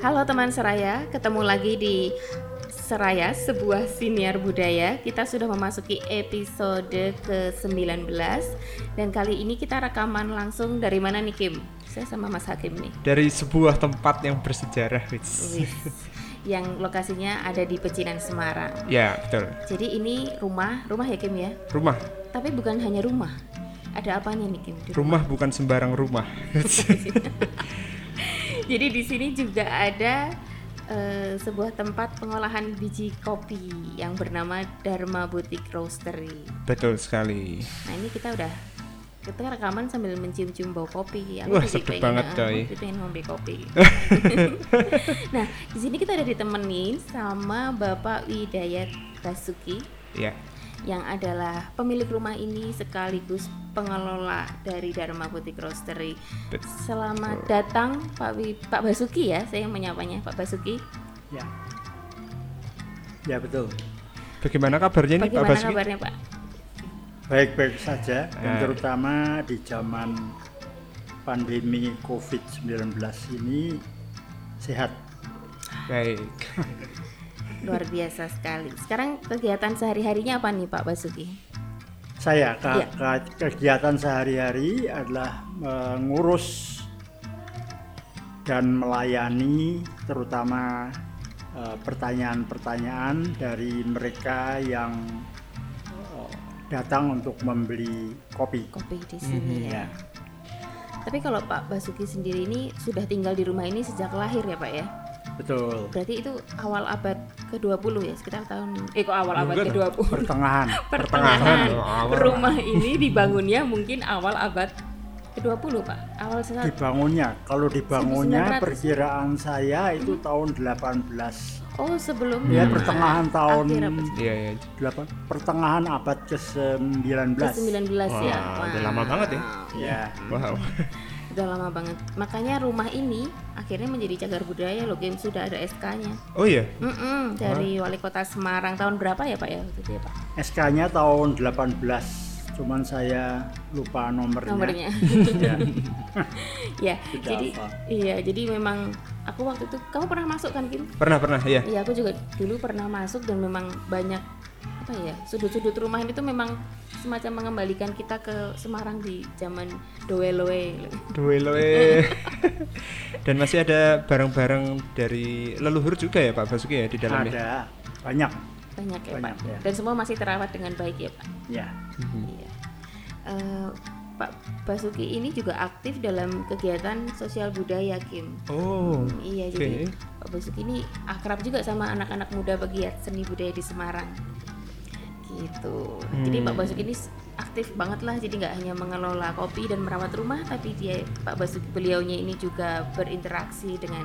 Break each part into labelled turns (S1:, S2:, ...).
S1: Halo teman Seraya, ketemu lagi di Seraya, sebuah siniar budaya. Kita sudah memasuki episode ke-19 dan kali ini kita rekaman langsung dari mana nih Kim? Saya sama Mas Hakim nih.
S2: Dari sebuah tempat yang bersejarah, Wits.
S1: Wis. Yang lokasinya ada di Pecinan Semarang.
S2: Ya, betul.
S1: Jadi ini rumah, rumah ya Kim ya?
S2: Rumah.
S1: Tapi bukan hanya rumah. Ada apanya nih Kim? di
S2: Rumah bukan sembarang rumah.
S1: Jadi di sini juga ada eh, sebuah tempat pengolahan biji kopi yang bernama Dharma Boutique Roastery.
S2: betul sekali.
S1: Nah ini kita udah kita rekaman sambil mencium-cium bau kopi. Aku
S2: Wah,
S1: pengen-
S2: banget,
S1: ah,
S2: coy.
S1: aku pengen ngombe kopi. nah di sini kita ada ditemenin sama Bapak Widayat Basuki
S2: Ya.
S1: Yang adalah pemilik rumah ini sekaligus pengelola dari Dharma Boutique Roastery. Selamat datang Pak Wi, Pak Basuki ya, saya yang menyapanya Pak Basuki.
S3: Ya. Ya betul.
S2: Bagaimana kabarnya nih Pak
S1: Bagaimana
S2: Basuki?
S1: kabarnya Pak?
S3: Baik-baik saja dan
S2: Eh.
S3: terutama di zaman pandemi Covid-19 ini sehat.
S2: Baik.
S1: Luar biasa sekali. Sekarang kegiatan sehari-harinya apa nih Pak Basuki?
S3: Saya ke-
S1: Iya.
S3: ke- kegiatan sehari-hari adalah mengurus dan melayani terutama eh, pertanyaan-pertanyaan dari mereka yang eh, datang untuk membeli kopi.
S1: Kopi di sini
S2: Mhm,
S1: ya.
S3: ya.
S1: Tapi kalau Pak Basuki sendiri ini sudah tinggal di rumah ini sejak lahir ya Pak ya?
S3: Betul.
S1: Berarti itu awal abad ke-20 ya, sekitar tahun eh kok awal abad
S2: Enggak
S1: ke-20?
S3: Pertengahan.
S1: Pertengahan.
S2: Oh, awal.
S1: Rumah ini dibangunnya mungkin awal abad ke-20 Pak. Awal saat
S3: dibangunnya kalau dibangunnya
S1: 1900.
S3: perkiraan saya itu tahun 18
S1: Oh, sebelumnya
S3: ya pertengahan tahun
S1: akhir abad
S2: Iya, iya.
S3: delapan pertengahan abad ke-19
S1: ke-19 ya.
S2: Wah, udah lama banget ya.
S3: ya
S2: Wow.
S1: Udah lama banget. Makanya rumah ini akhirnya menjadi cagar budaya loh, game sudah ada SK-nya.
S2: Oh iya.
S1: Mm-mm, dari Wali Kota Semarang tahun berapa ya Pak ya waktu itu ya Pak?
S3: SK-nya tahun 18 cuman saya lupa nomornya,
S1: Nomornya.
S3: Ya.
S1: ya,
S3: Tidak
S1: jadi
S3: hafal.
S1: iya, jadi memang aku waktu itu kamu pernah masuk kan Kim?
S2: Pernah, pernah, ya.
S1: Iya, aku juga dulu pernah masuk dan memang banyak apa ya sudut-sudut rumah itu memang semacam mengembalikan kita ke Semarang di zaman Doeloe.
S2: Dueloe. Dan masih ada barang-barang dari leluhur juga ya Pak Basuki ya di dalamnya.
S3: ada banyak
S1: Banyak ya
S3: Banyak,
S1: Pak.
S3: ya.
S1: Dan semua masih terawat dengan baik ya Pak.
S3: ya
S1: Iya. Eh, Pak Basuki ini juga aktif dalam kegiatan sosial budaya Kim.
S2: Oh.
S1: Iya,
S2: Oke.
S1: jadi Pak Basuki ini akrab juga sama anak-anak muda pegiat seni budaya di Semarang. Gitu. Jadi
S2: Hmm.
S1: Pak Basuki ini aktif banget lah. Jadi nggak hanya mengelola kopi dan merawat rumah, tapi dia Pak Basuki beliaunya ini juga berinteraksi dengan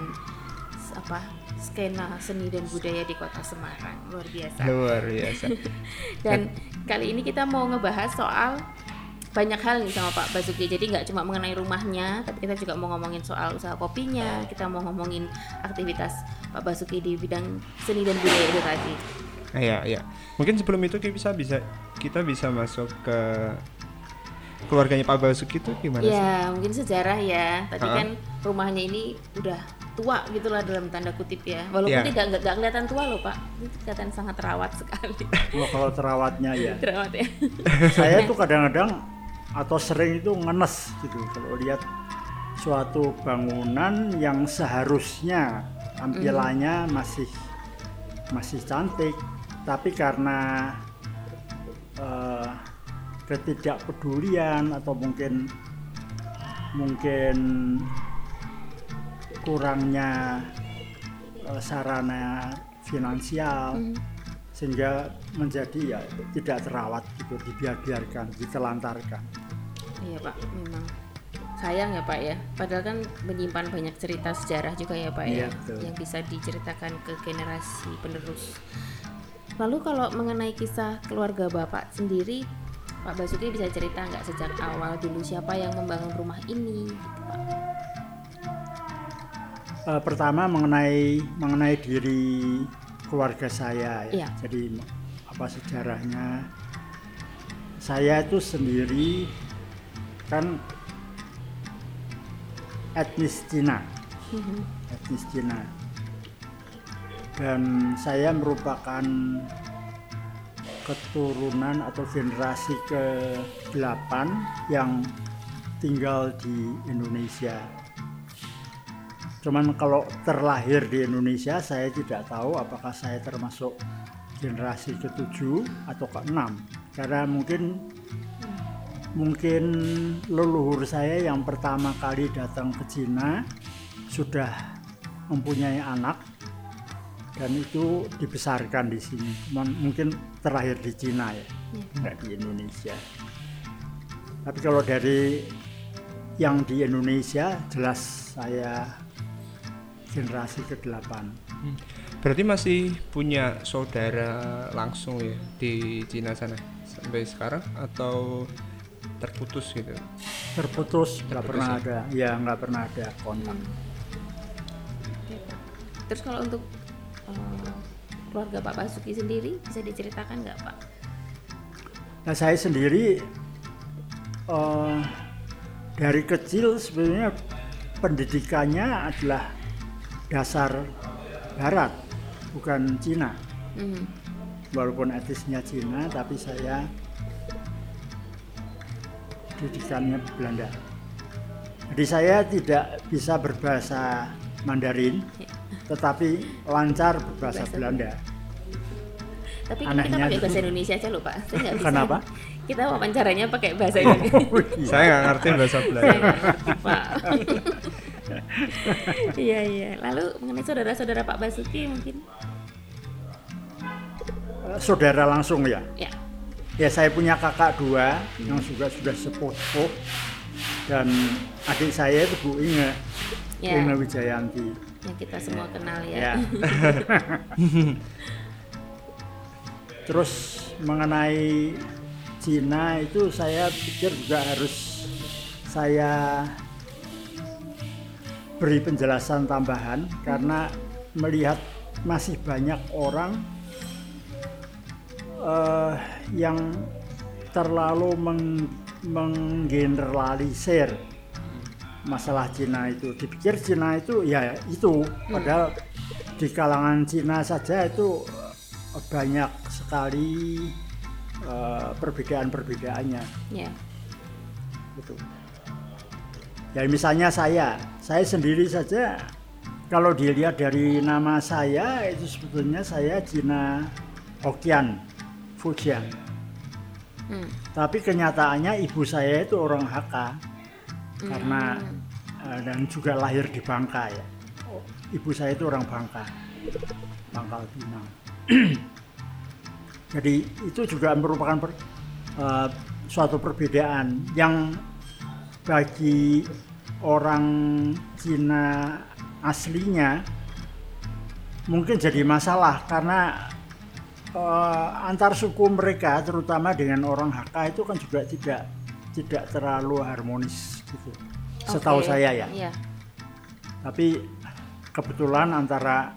S1: apa skena seni dan budaya di kota Semarang. Luar biasa.
S2: Luar biasa.
S1: Dan kali ini kita mau ngebahas soal banyak hal nih sama Pak Basuki. Jadi nggak cuma mengenai rumahnya, tapi kita juga mau ngomongin soal usaha kopinya. Kita mau ngomongin aktivitas Pak Basuki di bidang seni dan budaya itu tadi.
S2: Nah, ya, ya. Mungkin sebelum itu kita bisa bisa kita bisa masuk ke keluarganya Pak Basuki itu gimana sih?
S1: Ya, mungkin sejarah ya. Tadi
S2: Ha-ha.
S1: kan rumahnya ini udah tua gitulah dalam tanda kutip ya. Walaupun
S2: Ya.
S1: tidak nggak kelihatan tua loh Pak. Itu kelihatan sangat terawat sekali.
S3: Wah, kalau terawatnya ya
S1: terawat ya.
S3: saya tuh kadang-kadang atau sering itu ngenes gitu kalau lihat suatu bangunan yang seharusnya tampilannya masih masih cantik tapi karena eh, ketidakpedulian atau mungkin mungkin kurangnya eh, sarana finansial
S1: Hmm.
S3: sehingga menjadi ya tidak terawat gitu dibiar-biarkan ditelantarkan
S1: Iya Pak, memang sayang ya Pak ya. Padahal kan menyimpan banyak cerita sejarah juga ya Pak ya,
S3: Iya, betul.
S1: yang bisa diceritakan ke generasi penerus. Lalu kalau mengenai kisah keluarga Bapak sendiri, Pak Basuki bisa cerita nggak sejak awal dulu siapa yang membangun rumah ini? Gitu, Pak.
S3: Eh, pertama mengenai mengenai diri keluarga saya
S1: Iya.
S3: ya. Jadi apa sejarahnya? Saya itu sendiri kan etnis Cina, etnis Cina. Dan saya merupakan keturunan atau generasi ke-8 yang tinggal di Indonesia. Cuman kalau terlahir di Indonesia saya tidak tahu apakah saya termasuk generasi ke-7 atau ke-6 karena mungkin mungkin leluhur saya yang pertama kali datang ke Cina sudah mempunyai anak dan itu dibesarkan di sini. Cuman mungkin terlahir di Cina ya, nggak di Indonesia. Tapi kalau dari yang di Indonesia jelas saya generasi ke-8.
S2: Berarti masih punya saudara langsung ya di Cina sana sampai sekarang atau terputus gitu?
S3: Terputus, nggak pernah
S2: ya?
S3: ada, ya nggak pernah ada kontak.
S1: Terus kalau untuk keluarga Pak Basuki sendiri bisa diceritakan nggak Pak?
S3: Nah saya sendiri eh, dari kecil sebenarnya pendidikannya adalah dasar Barat, bukan Cina.
S1: Hmm.
S3: Walaupun etisnya Cina, tapi saya didikannya Belanda. Jadi saya tidak bisa berbahasa Mandarin, tetapi lancar berbahasa
S1: Bahasa
S3: Belanda.
S1: Tapi kan kita
S3: Anehnya
S1: pakai
S3: itu-
S1: bahasa Indonesia aja loh Pak. Saya nggak bisa.
S3: Kenapa?
S1: Kita wawancaranya pakai bahasa Indonesia.
S3: Oh, iya.
S2: Saya nggak ngerti bahasa Belanda.
S1: nggak ngerti, Pak. Iya iya. Lalu mengenai saudara-saudara Pak Basuki mungkin?
S3: Eh, Saudara langsung ya.
S1: Ya.
S3: Ya saya punya kakak dua yang juga sudah sepuh dan adik saya itu Bu Inge,
S1: Ya.
S3: Inge Wijayanti.
S1: Yang kita semua kenal
S3: Ya.
S1: ya.
S3: Terus mengenai Cina itu saya pikir juga harus saya beri penjelasan tambahan karena melihat masih banyak orang eh, yang terlalu meng- menggeneralisir masalah Cina itu dipikir Cina itu ya itu padahal di kalangan Cina saja itu eh, banyak sekali eh, perbedaan-perbedaannya
S1: Ya.
S3: gitu. Ya misalnya saya, saya sendiri saja kalau dilihat dari nama saya itu sebetulnya saya Cina Hokkien, Fujian.
S1: Hmm.
S3: Tapi kenyataannya ibu saya itu orang Hakka karena
S1: Hmm.
S3: Eh, dan juga lahir di Bangka ya. Ibu saya itu orang Bangka, Bangkal Pinang. Jadi itu juga merupakan per- eh, suatu perbedaan yang bagi orang Cina aslinya mungkin jadi masalah karena eh, antar suku mereka terutama dengan orang Hakka itu kan juga tidak tidak terlalu harmonis gitu. Setahu saya ya.
S1: Iya.
S3: Tapi kebetulan antara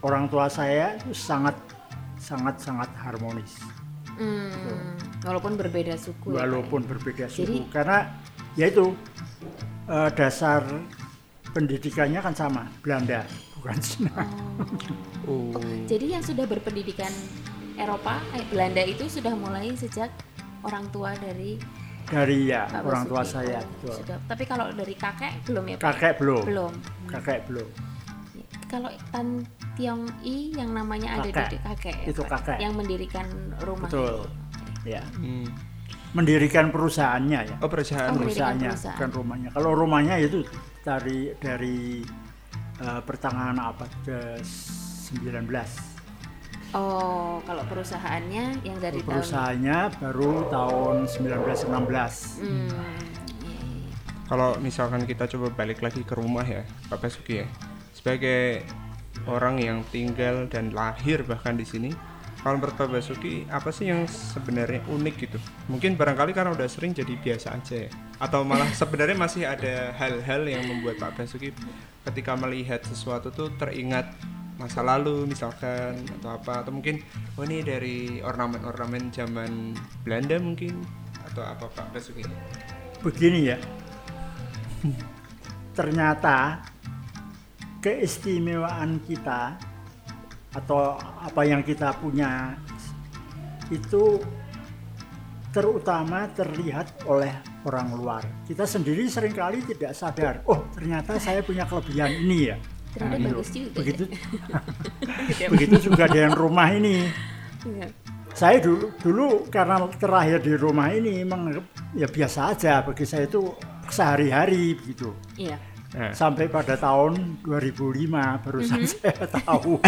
S3: orang tua saya itu sangat sangat sangat harmonis
S1: Hmm. Walaupun berbeda suku. ya, ya?
S3: walaupun berbeda suku
S1: Jadi-
S3: karena yaitu eh, dasar pendidikannya kan sama Belanda bukan Cina.
S1: Oh.
S2: Oh.
S1: Jadi yang sudah berpendidikan Eropa, kayak Belanda itu sudah mulai sejak orang tua dari
S3: Dari ya
S1: Pak
S3: orang tua saya. Betul.
S1: sudah. Tapi kalau dari kakek belum ya Pak?
S3: Kakek belum.
S1: Belum.
S3: Kakek belum.
S1: Kalau Tan Tiong I yang namanya ada
S3: Kakek.
S1: di kakek, ya,
S3: Itu
S1: Pak?
S3: kakek.
S1: yang mendirikan rumah.
S3: Betul. Ya.
S2: Hmm.
S3: Mendirikan perusahaannya ya.
S2: Oh perusahaan.
S1: Oh, mendirikan
S3: perusahaannya,
S1: perusahaan.
S3: bukan rumahnya. Kalau rumahnya itu dari dari eh, pertengahan abad ke-19.
S1: Oh, kalau perusahaannya yang dari tahun
S3: Perusahaannya baru tahun 1916.
S1: Hmm, iya, iya.
S2: Kalau misalkan kita coba balik lagi ke rumah ya, Pak Basuki ya, sebagai orang yang tinggal dan lahir bahkan di sini, kalau menurut Pak Basuki apa sih yang sebenarnya unik gitu? Mungkin barangkali karena udah sering jadi biasa aja ya, atau malah sebenarnya masih ada hal-hal yang membuat Pak Basuki ketika melihat sesuatu tuh teringat masa lalu misalkan atau apa atau mungkin oh ini dari ornamen-ornamen zaman Belanda mungkin atau apa Pak Basuki?
S3: Begini ya. Ternyata keistimewaan kita atau apa yang kita punya itu terutama terlihat oleh orang luar. Kita sendiri sering kali tidak sadar, oh ternyata saya punya kelebihan ini ya.
S1: Ternyata
S3: gitu.
S1: bagus juga ya.
S3: Begitu, begitu juga dengan rumah ini.
S1: Iya.
S3: Saya dulu dulu karena terakhir di rumah ini menganggap ya biasa aja bagi saya itu sehari-hari begitu.
S1: Iya.
S2: Nah,
S3: Sampai pada tahun 2005 barusan
S1: Mhm.
S3: saya tahu.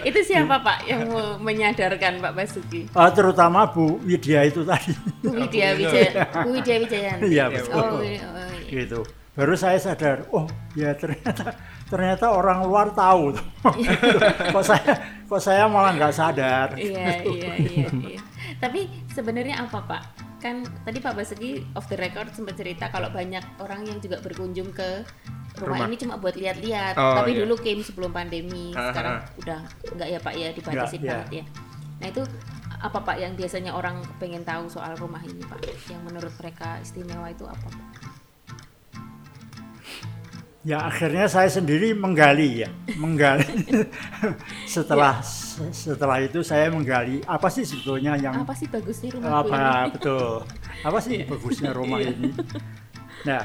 S1: Itu siapa Pak yang mau menyadarkan Pak Basuki?
S3: Ah, terutama Bu Widya itu tadi.
S1: Bu Widya Wijaya, Bu Widya Wijayanti.
S3: Iya,
S2: betul.
S1: Oh, iya, oh, iya.
S3: gitu. Baru saya sadar, oh ya ternyata ternyata orang luar tahu. tuh. kok saya kok saya malah nggak sadar.
S1: Iya, iya, iya, iya. Tapi sebenarnya apa Pak? Kan tadi Pak Basuki off the record sempat cerita kalau banyak orang yang juga berkunjung ke rumah,
S2: Rumah.
S1: ini cuma buat lihat-lihat.
S2: Oh,
S1: Tapi
S2: iya.
S1: dulu came sebelum pandemi.
S2: Ah,
S1: Sekarang
S2: ah.
S1: udah enggak ya Pak ya dibatasin
S3: Nggak, iya.
S1: banget ya. Nah itu apa Pak yang biasanya orang pengen tahu soal rumah ini Pak? Yang menurut mereka istimewa itu apa Pak?
S3: Ya akhirnya saya sendiri menggali ya, menggali. setelah setelah itu saya menggali apa sih sebetulnya yang
S1: Apa sih bagusnya rumahku ini?
S3: apa betul. Apa sih bagusnya rumah ini? Nah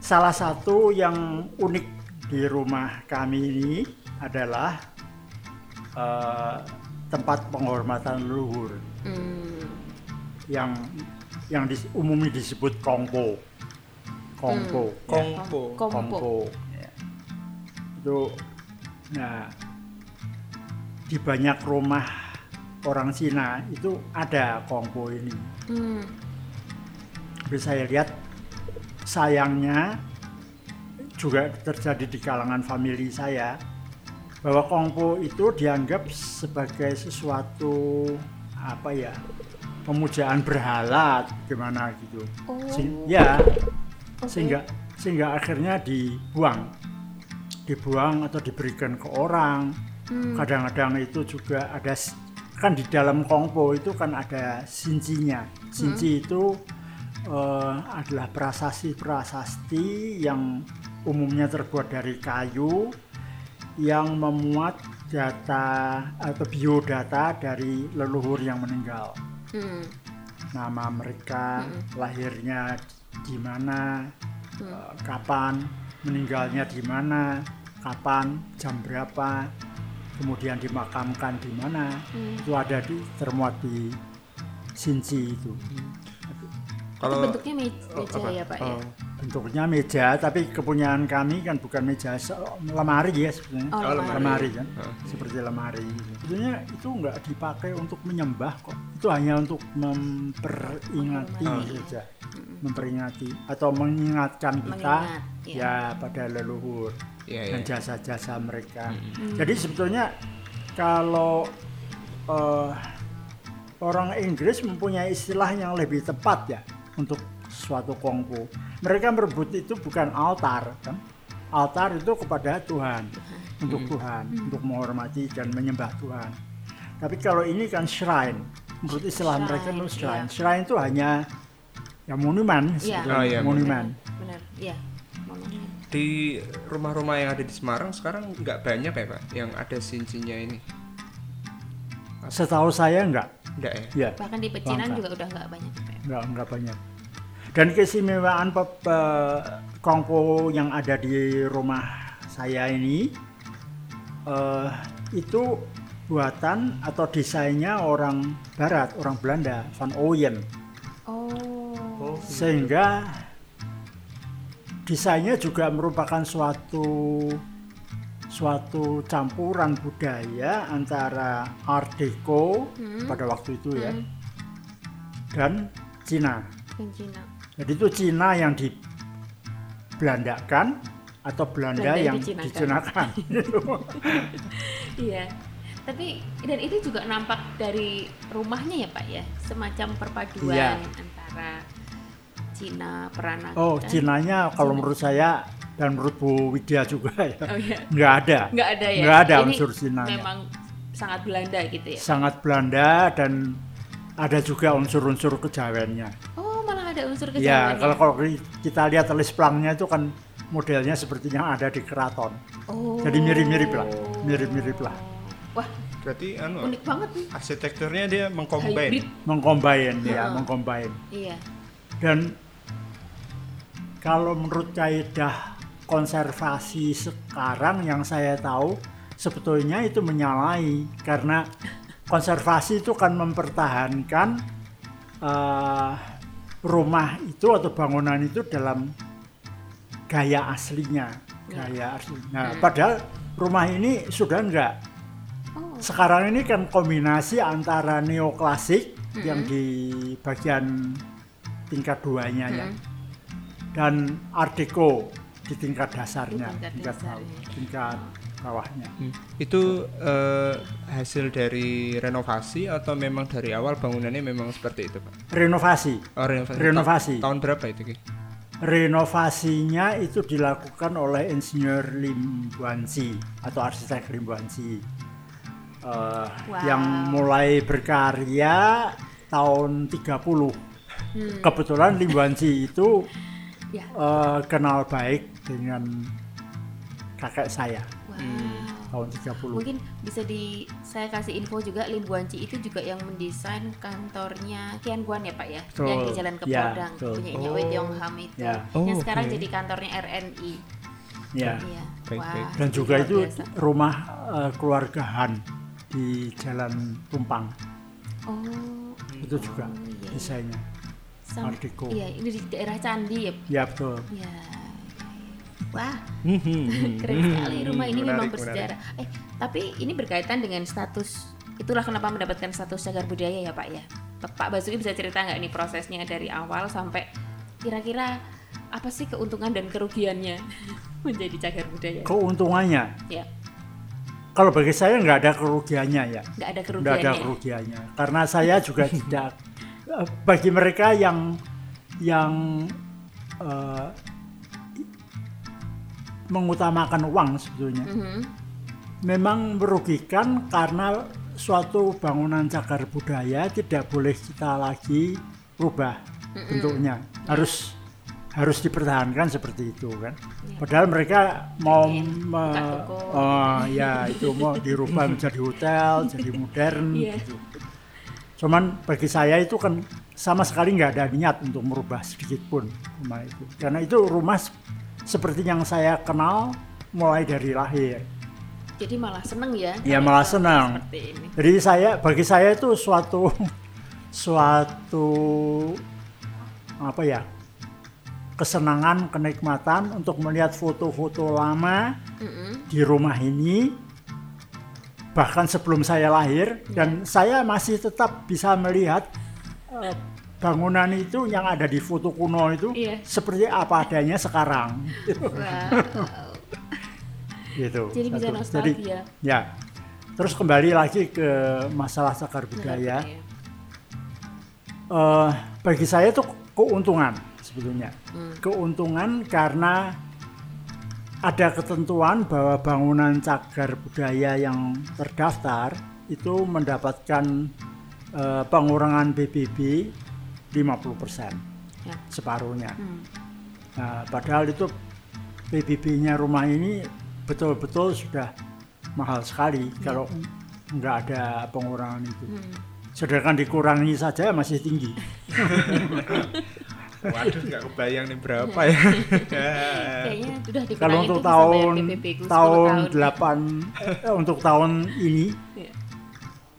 S3: salah satu yang unik di rumah kami ini adalah eh, tempat penghormatan leluhur
S1: Hmm,
S3: yang yang dis- umumnya disebut kongpo kongpo ya.
S2: Kongpo.
S1: Kompo.
S3: Kongpo ya. itu nah di banyak rumah orang Cina itu ada kongpo ini
S1: Hmm,
S3: Tapi saya lihat sayangnya juga terjadi di kalangan famili saya bahwa kongpo itu dianggap sebagai sesuatu apa ya pemujaan berhala gimana gitu.
S1: Oh.
S3: Ya sehingga sehingga akhirnya dibuang. Dibuang atau diberikan ke orang.
S1: Hmm.
S3: kadang-kadang itu juga ada kan di dalam kongpo itu kan ada sincinya. Sinci itu eh, adalah prasasti-prasasti yang umumnya terbuat dari kayu yang memuat data atau biodata dari leluhur yang meninggal.
S1: Hmm.
S3: nama mereka, lahirnya di mana,
S1: Hmm.
S3: kapan, meninggalnya di mana, kapan, jam berapa, kemudian dimakamkan di mana,
S1: Hmm.
S3: itu ada di termuat di Sinci itu.
S1: itu bentuknya
S2: oh,
S1: meja
S2: apa?
S1: ya Pak ya?
S2: Oh,
S3: Bentuknya meja, tapi kepunyaan kami kan bukan meja, lemari ya sebenarnya.
S1: Oh,
S2: Oh,
S1: lemari.
S3: lemari kan,
S2: Ah.
S3: seperti lemari. Sebetulnya itu nggak dipakai untuk menyembah kok. Itu hanya untuk memperingati
S1: Menghormati.
S3: saja, memperingati atau mengingatkan kita
S1: Mengingat, ya.
S3: ya pada leluhur
S2: Iya,
S3: dan
S2: iya.
S3: jasa-jasa mereka.
S1: Hmm.
S3: Jadi sebetulnya kalau eh, orang Inggris mempunyai istilah yang lebih tepat ya untuk suatu kongpo. Mereka merebut itu bukan altar kan. Altar itu kepada Tuhan, untuk Tuhan, untuk menghormati dan menyembah Tuhan. Tapi kalau ini kan shrine. Menurut istilah
S1: Shrine,
S3: mereka itu shrine.
S1: iya.
S3: Shrine itu hanya ya monumen,
S1: Iya.
S3: sebetulnya,
S2: Oh, iya,
S3: monumen.
S1: Benar, iya. Monumen.
S2: Di rumah-rumah yang ada di Semarang sekarang nggak banyak ya Pak yang ada sincinya ini.
S3: Setahu saya enggak.
S2: Enggak ya?
S3: Ya.
S1: Bahkan di pecinan
S3: Langka.
S1: juga udah nggak banyak Pak.
S3: Enggak, enggak banyak. Dan keistimewaan pe- pe- kongpo yang ada di rumah saya ini eh, itu buatan atau desainnya orang Barat, orang Belanda, Van Ooyen.
S1: Oh.
S3: Sehingga desainnya juga merupakan suatu suatu campuran budaya antara Art Deco
S1: Hmm.
S3: pada waktu itu ya
S1: Hmm.
S3: dan Cina.
S1: Yang Cina.
S3: Jadi itu Cina yang dibelandakan atau Belanda,
S1: Belanda yang dicinakan. Iya. Tapi dan itu juga nampak dari rumahnya ya Pak ya, semacam perpaduan
S3: Iya.
S1: antara Cina Peranakan.
S3: oh, Cinanya kalau
S1: Cina.
S3: menurut saya dan menurut Bu Widya juga ya,
S1: Oh iya.
S3: nggak ada.
S1: Nggak ada ya.
S3: Nggak ada
S1: Ini
S3: unsur Cinanya.
S1: Memang sangat Belanda gitu ya.
S3: Sangat Belanda dan ada juga unsur-unsur kejawennya.
S1: Oh, ada unsur
S3: Ya,
S1: kejawaannya.
S3: kalau kalau kita lihat tulis plangnya itu kan modelnya seperti yang ada di keraton.
S1: Oh.
S3: Jadi mirip-mirip lah, mirip-mirip lah.
S1: Wah,
S2: Berarti anu
S1: unik banget nih.
S2: arsitekturnya dia mengcombine.
S1: Hybrid.
S3: mengcombine ya,
S1: Heeh.
S3: mengcombine.
S1: Iya.
S3: Dan kalau menurut kaidah konservasi sekarang yang saya tahu sebetulnya itu menyalahi karena konservasi itu kan mempertahankan eh, rumah itu atau bangunan itu dalam gaya aslinya, gaya aslinya.
S1: Hmm.
S3: Padahal rumah ini sudah enggak.
S1: Oh.
S3: Sekarang ini kan kombinasi antara neoklasik yang
S1: Mm-mm.
S3: di bagian tingkat duanya ya
S1: Mm-mm.
S3: dan art deco di tingkat dasarnya,
S1: tingkat
S3: tingkat,
S1: dasarnya.
S3: bawah- tingkat bawahnya.
S2: Hmm. Itu eh, hasil dari renovasi atau memang dari awal bangunannya memang seperti itu, Pak?
S3: Renovasi.
S2: Oh, renovasi.
S3: Renovasi.
S2: Ta- tahun berapa itu, Ki?
S3: Renovasinya itu dilakukan oleh insinyur Lim Buansi atau arsitek Lim Buansi. Eh,
S1: Wow.
S3: yang mulai berkarya tahun 30.
S1: Hmm.
S3: Kebetulan Lim Buansi itu
S1: Ya.
S3: eh, kenal baik dengan kakek saya
S1: Wow.
S3: tahun 30.
S1: Mungkin bisa di saya kasih info juga Lim Guanci itu juga yang mendesain kantornya Kian Guan ya Pak ya,
S3: Betul.
S1: yang di Jalan
S3: Ya,
S1: Kepodang
S3: betul.
S1: punyanya
S2: Oh.
S1: Wei Yong Ham itu,
S3: Ya.
S1: yang
S2: Oh,
S1: sekarang
S2: oke.
S1: jadi kantornya RNI.
S3: Ya.
S1: Iya.
S2: Baik,
S1: Wah,
S2: baik.
S3: Dan juga itu
S1: biasa.
S3: rumah eh, keluarga Han di Jalan Tumpang.
S1: Oh.
S3: Itu juga
S1: Oh, iya, iya.
S3: desainnya.
S1: Sam-
S3: Art Deco.
S1: Iya, ini di daerah Candi ya.
S3: Ya betul.
S1: Iya. Wah,
S2: Hmm,
S1: keren sekali rumah ini memang
S2: Menarik,
S1: bersejarah. Eh, tapi ini berkaitan dengan status. Itulah kenapa mendapatkan status cagar budaya ya Pak ya. Pak Basuki bisa cerita nggak nih prosesnya dari awal sampai kira-kira apa sih keuntungan dan kerugiannya menjadi cagar budaya?
S3: Keuntungannya,
S1: Ya,
S3: kalau bagi saya nggak ada kerugiannya ya.
S1: nggak ada
S3: Nggak
S1: kerugiannya.
S3: ada kerugiannya. Karena saya juga tidak eh, bagi mereka yang yang eh, mengutamakan uang sebetulnya.
S1: Mhm.
S3: memang merugikan karena suatu bangunan cagar budaya tidak boleh kita lagi rubah bentuknya harus harus dipertahankan seperti itu kan padahal mereka mau
S1: Pengen
S3: me- oh, ya itu mau dirubah menjadi hotel jadi modern
S1: Iya.
S3: gitu. cuman bagi saya itu kan sama sekali nggak ada niat untuk merubah sedikit pun rumah itu karena itu rumah seperti yang saya kenal mulai dari lahir
S1: Jadi malah seneng ya?
S3: Ya,
S1: kalau
S3: malah senang. Jadi saya bagi saya itu suatu suatu apa ya kesenangan kenikmatan untuk melihat foto-foto lama
S1: Mhm.
S3: di rumah ini bahkan sebelum saya lahir dan saya masih tetap bisa melihat eh, bangunan itu yang ada di foto kuno itu
S1: Iya.
S3: seperti apa adanya sekarang
S1: Wow.
S3: gitu
S1: Jadi bisa nostalgia.
S3: ya terus kembali lagi ke masalah cagar budaya
S1: Iya.
S3: Eh, bagi saya itu keuntungan sebetulnya.
S1: Hmm.
S3: Keuntungan karena ada ketentuan bahwa bangunan cagar budaya yang terdaftar itu mendapatkan eh, pengurangan PBB 50%
S1: Ya.
S3: separuhnya.
S1: Hmm.
S3: Nah, padahal itu PBB-nya rumah ini betul-betul sudah mahal sekali kalau nggak ada pengurangan itu.
S1: Hmm.
S3: Sedangkan dikurangi saja masih tinggi.
S2: Waduh, nggak kebayang nih berapa ya.
S1: Kayaknya sudah dikurangi
S3: Kalau untuk tahun
S1: PPP ku 10
S3: tahun
S1: tahun.
S3: 8 eh, untuk tahun ini
S1: Iya.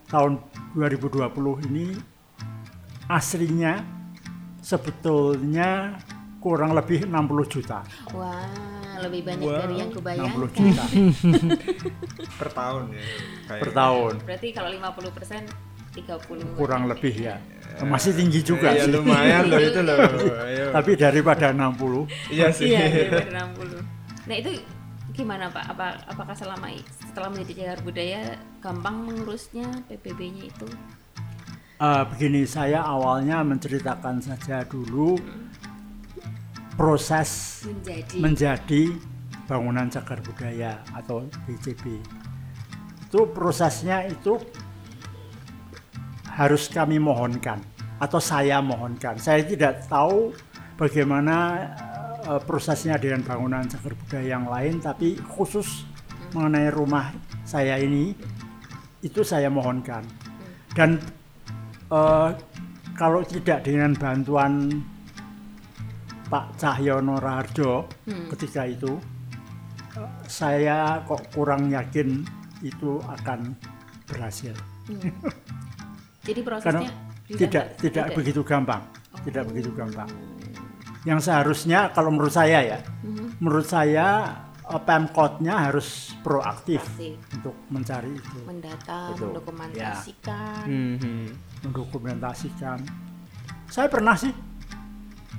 S3: tahun 2020 ini aslinya sebetulnya kurang lebih 60 juta.
S1: Wah, lebih banyak
S2: Wow,
S1: dari yang
S3: 60
S1: kubayangkan.
S3: juta
S2: per tahun ya. kayak-
S3: per tahun.
S1: Berarti kalau 50 persen 30
S3: Kurang lebih ya. Masih tinggi juga
S2: Iya
S3: sih.
S2: lumayan loh itu loh. Ayo.
S3: Tapi daripada 60
S2: iya sih.
S1: Iya, dari 60. Nah, itu gimana Pak? Apa apakah selama setelah menjadi cagar budaya gampang mengurusnya PBB-nya itu?
S3: Eh, begini saya awalnya menceritakan saja dulu proses
S1: Menjadi
S3: menjadi bangunan cagar budaya atau BCB. Itu prosesnya itu harus kami mohonkan atau saya mohonkan. Saya tidak tahu bagaimana eh, prosesnya dengan bangunan cagar budaya yang lain, tapi khusus mengenai rumah saya ini itu saya mohonkan. Dan eh, kalau tidak dengan bantuan Pak Cahyono Raharjo
S1: Hmm.
S3: ketika itu, eh, saya kok kurang yakin itu akan berhasil.
S1: Hmm. Jadi
S3: Karena
S1: prosesnya
S3: tidak tidak begitu gampang, tidak begitu gampang. Yang seharusnya kalau menurut saya ya,
S1: Mhm.
S3: menurut saya Pemkotnya harus proaktif
S1: Aktif.
S3: untuk mencari itu,
S1: mendata,
S3: Betul.
S1: mendokumentasikan.
S2: Mhm.
S3: mendokumentasikan. Saya pernah sih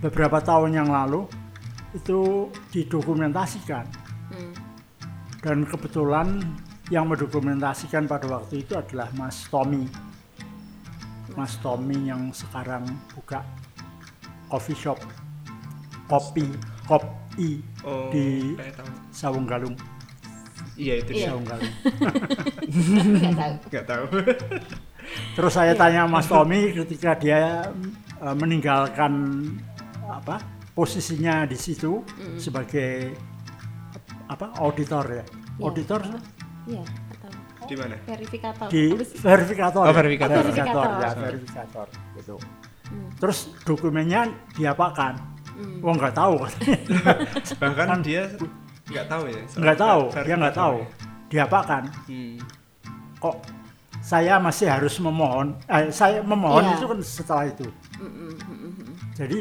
S3: beberapa tahun yang lalu itu didokumentasikan
S1: Hmm.
S3: dan kebetulan yang mendokumentasikan pada waktu itu adalah Mas Tommy. Mas Tommy yang sekarang buka coffee shop kopi kopi
S2: Oh,
S3: Di-. Sawung Galung
S2: Iya itu
S1: Iya.
S3: Sawung Galung
S1: Nggak tahu.
S2: Nggak tahu.
S3: terus saya tanya Mas Tommy ketika dia eh, meninggalkan apa posisinya di situ sebagai apa auditor ya
S1: Iya.
S3: auditor
S1: Iya, tahu.
S2: Di mana?
S1: Verifikator.
S3: di verifikator
S2: Oh,
S3: ya.
S2: verifikator.
S3: verifikator ya
S1: Verifikator.
S3: verifikator gitu
S1: Hmm.
S3: terus dokumennya diapakan
S1: Hmm.
S3: Wah nggak tahu katanya.
S2: Bahkan
S3: Kan-
S2: dia nggak tahu ya. soal
S3: nggak tahu dia nggak tahu diapakan.
S2: Hmm.
S3: kok saya masih harus memohon eh, saya memohon
S1: Iya.
S3: itu kan setelah itu
S1: Mm, mm, mm, mm, mm.
S3: jadi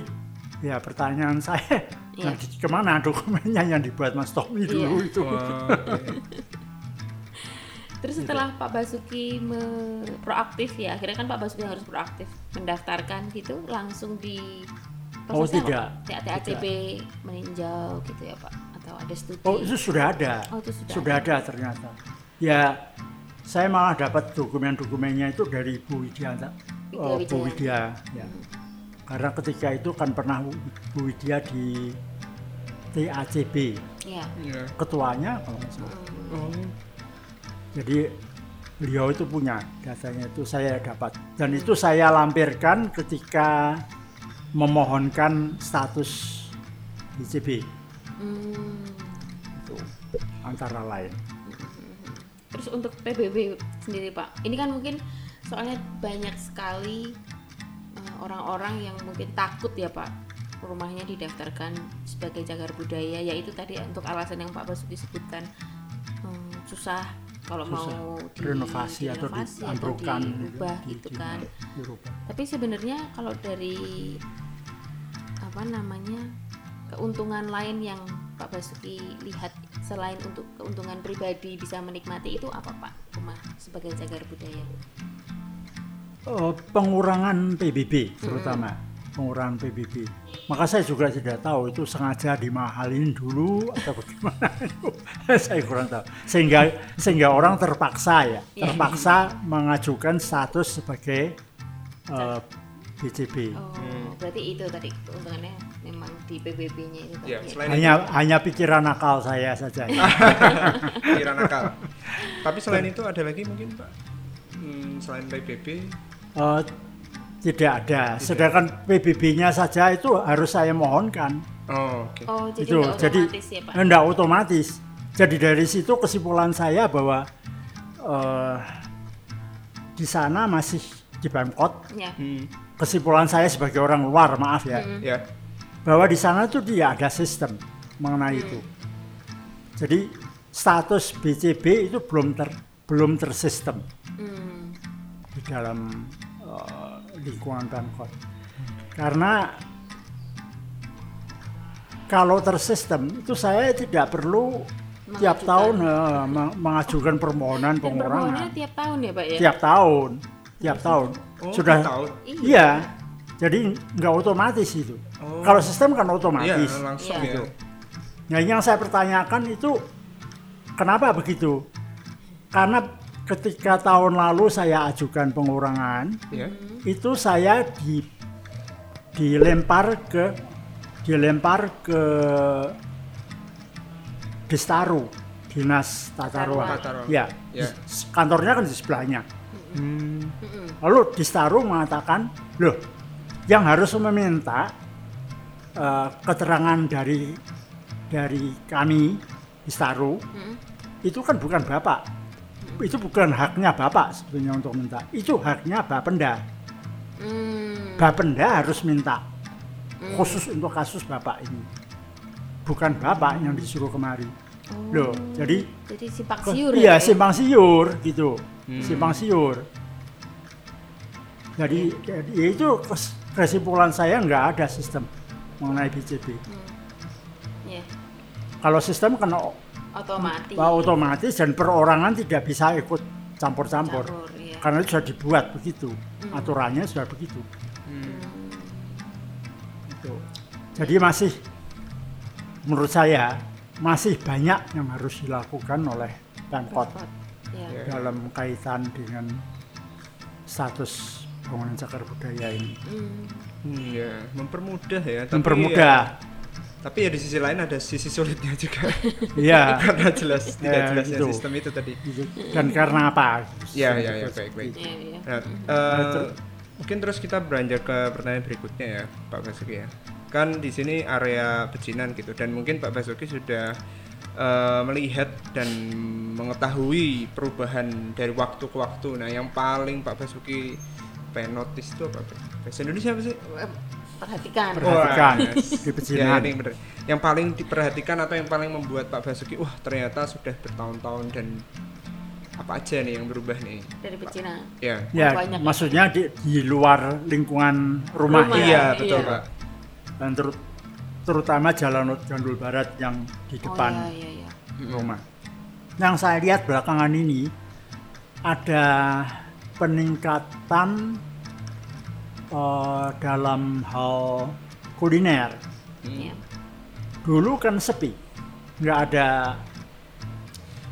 S3: ya pertanyaan saya
S1: Iya.
S3: nanti ke mana dokumennya yang dibuat Mas Tommy dulu
S1: Iya.
S3: itu
S2: Wah, oke.
S1: Terus setelah Pak Basuki me- proaktif ya, akhirnya kan Pak Basuki harus proaktif mendaftarkan gitu, langsung di
S3: Oh,
S1: prosesnya
S3: tidak.
S1: TATB meninjau gitu ya Pak, atau ada studi?
S3: oh itu sudah ada
S1: Oh, itu sudah
S3: sudah ada ternyata ya saya malah dapat dokumen-dokumennya itu dari Bu Widya
S1: Widya
S3: oh, Bu
S1: Wijaya.
S3: Widya ya. karena ketika itu kan pernah Bu Widya di TACB
S1: Ya.
S2: Iya.
S3: ketuanya kalau nggak salah
S1: Hmm.
S2: Oh.
S3: Jadi beliau itu punya datanya itu saya dapat dan itu saya lampirkan ketika memohonkan status BCB
S1: Hmm.
S3: itu antara lain.
S1: Terus untuk PBB sendiri Pak, ini kan mungkin soalnya banyak sekali eh, orang-orang yang mungkin takut ya Pak rumahnya didaftarkan sebagai cagar budaya yaitu tadi untuk alasan yang Pak Basuki sebutkan hmm, susah kalau
S3: Susah.
S1: mau di,
S3: renovasi atau
S1: diubah
S3: di-
S1: gitu
S3: di-
S1: kan.
S3: dirubah.
S1: Tapi sebenarnya kalau dari apa namanya keuntungan lain yang Pak Basuki lihat selain untuk keuntungan pribadi bisa menikmati itu apa Pak rumah sebagai cagar budaya?
S3: Eh, pengurangan PBB terutama pengurangan PBB. Maka saya juga tidak tahu itu sengaja dimahalin dulu atau bagaimana. saya kurang tahu. Sehingga sehingga orang terpaksa ya,
S1: Iya.
S3: terpaksa mengajukan status sebagai eh, BCB.
S1: Oh, berarti itu tadi keuntungannya memang di PBB-nya itu tadi
S2: Ya, selain
S3: Hanya hanya pikiran akal saya saja. ya.
S2: kira nakal. Tapi selain itu ada lagi mungkin Pak? Hmm, selain PBB,
S3: Eh, tidak ada. Sedangkan PBB-nya saja itu harus saya mohonkan.
S2: oh oke.
S1: Oh, jadi
S3: itu
S1: nggak
S3: jadi
S1: otomatis ya Pak?
S3: enggak otomatis. Jadi dari situ kesimpulan saya bahwa eh, di sana masih di Pemkot.
S1: Ya.
S2: Hmm,
S3: Kesimpulan saya sebagai orang luar, maaf ya,
S2: ya.
S3: bahwa di sana tuh dia ada sistem mengenai itu. Jadi status BCB itu belum ter belum tersistem
S1: Hmm.
S3: di dalam eh, lingkungan Pemkot. Karena kalau tersistem itu saya tidak perlu tiap
S1: Mengajukan.
S3: tahun eh, meng- mengajukan permohonan
S1: Dan
S3: pengurangan
S1: tiap tahun ya Pak ya?
S3: tiap tahun tiap tahun
S2: Oh,
S3: sudah
S2: tiap tahun.
S3: iya jadi nggak otomatis itu
S2: Oh.
S3: kalau sistem kan
S2: Iya,
S3: otomatis
S2: langsung
S1: Iya.
S2: ya.
S3: Nah yang saya pertanyakan itu kenapa begitu? Karena ketika tahun lalu saya ajukan pengurangan,
S2: Ya.
S3: itu saya di dilempar ke dilempar ke Destaru, Dinas Tata Ruang. Ya, di- kantornya kan di sebelahnya.
S2: Hmm.
S3: Lalu Destaru mengatakan, loh, yang harus meminta eh, keterangan dari dari kami Destaru
S1: Mm-mm.
S3: itu kan bukan bapak, itu bukan haknya bapak sebenarnya untuk minta. Itu haknya bapenda.
S1: Hmm.
S3: Bapenda harus minta khusus untuk kasus bapak ini. Bukan bapak yang disuruh kemari. Loh, jadi
S1: Jadi simpang siur
S3: iya
S1: ya, ya?
S3: simpang siur gitu
S2: Hmm.
S3: simpang siur jadi, jadi ya itu kes- kesimpulan saya nggak ada sistem mengenai BCB
S1: Iya,
S3: kalau sistem kan o-
S1: otomatis.
S3: otomatis dan perorangan tidak bisa ikut campur-campur
S1: Campur, iya.
S3: karena itu sudah dibuat begitu aturannya sudah begitu Gitu. jadi masih menurut saya masih banyak yang harus dilakukan oleh Pemkot.
S2: Ya.
S3: dalam kaitan dengan status bangunan cagar budaya ini.
S1: Hmm.
S2: Hmm, ya, mempermudah ya. Tapi
S3: Mempermudah,
S2: ya- tapi ya di sisi lain ada sisi sulitnya juga.
S3: ya.
S2: Karena jelas tidak
S3: Ya,
S2: jelasnya
S3: gitu.
S2: sistem itu tadi.
S3: Dan karena apa?
S2: Ya, ya, ya, baik, baik.
S1: Iya, iya.
S2: Nah, eh, mungkin terus kita beranjak ke pertanyaan berikutnya ya, Pak Basuki ya. Kan di sini area pecinan gitu dan mungkin Pak Basuki sudah eh, melihat dan mengetahui perubahan dari waktu ke waktu. Nah, yang paling Pak Basuki pengen notice itu apa? Pak? Bahasa Indonesia apa sih?
S1: Perhatikan.
S3: Perhatikan
S2: Wah, yes.
S3: di pecinan.
S2: Ya, ini bener. Yang paling diperhatikan atau yang paling membuat Pak Basuki, wah ternyata sudah bertahun-tahun dan apa aja nih yang berubah nih?
S1: Dari pecinan.
S2: Ya.
S3: Ya,
S1: Banyak.
S3: maksudnya di, di luar lingkungan rumah,
S1: Rumah.
S3: ya.
S2: Iya, betul
S1: Iya.
S2: Pak.
S3: dan terut- terutama jalan Gandul Barat yang di depan
S1: Oh, iya, iya, iya.
S3: rumah. Yang saya lihat belakangan ini ada peningkatan eh, dalam hal kuliner.
S1: Iya.
S3: Dulu kan sepi, nggak ada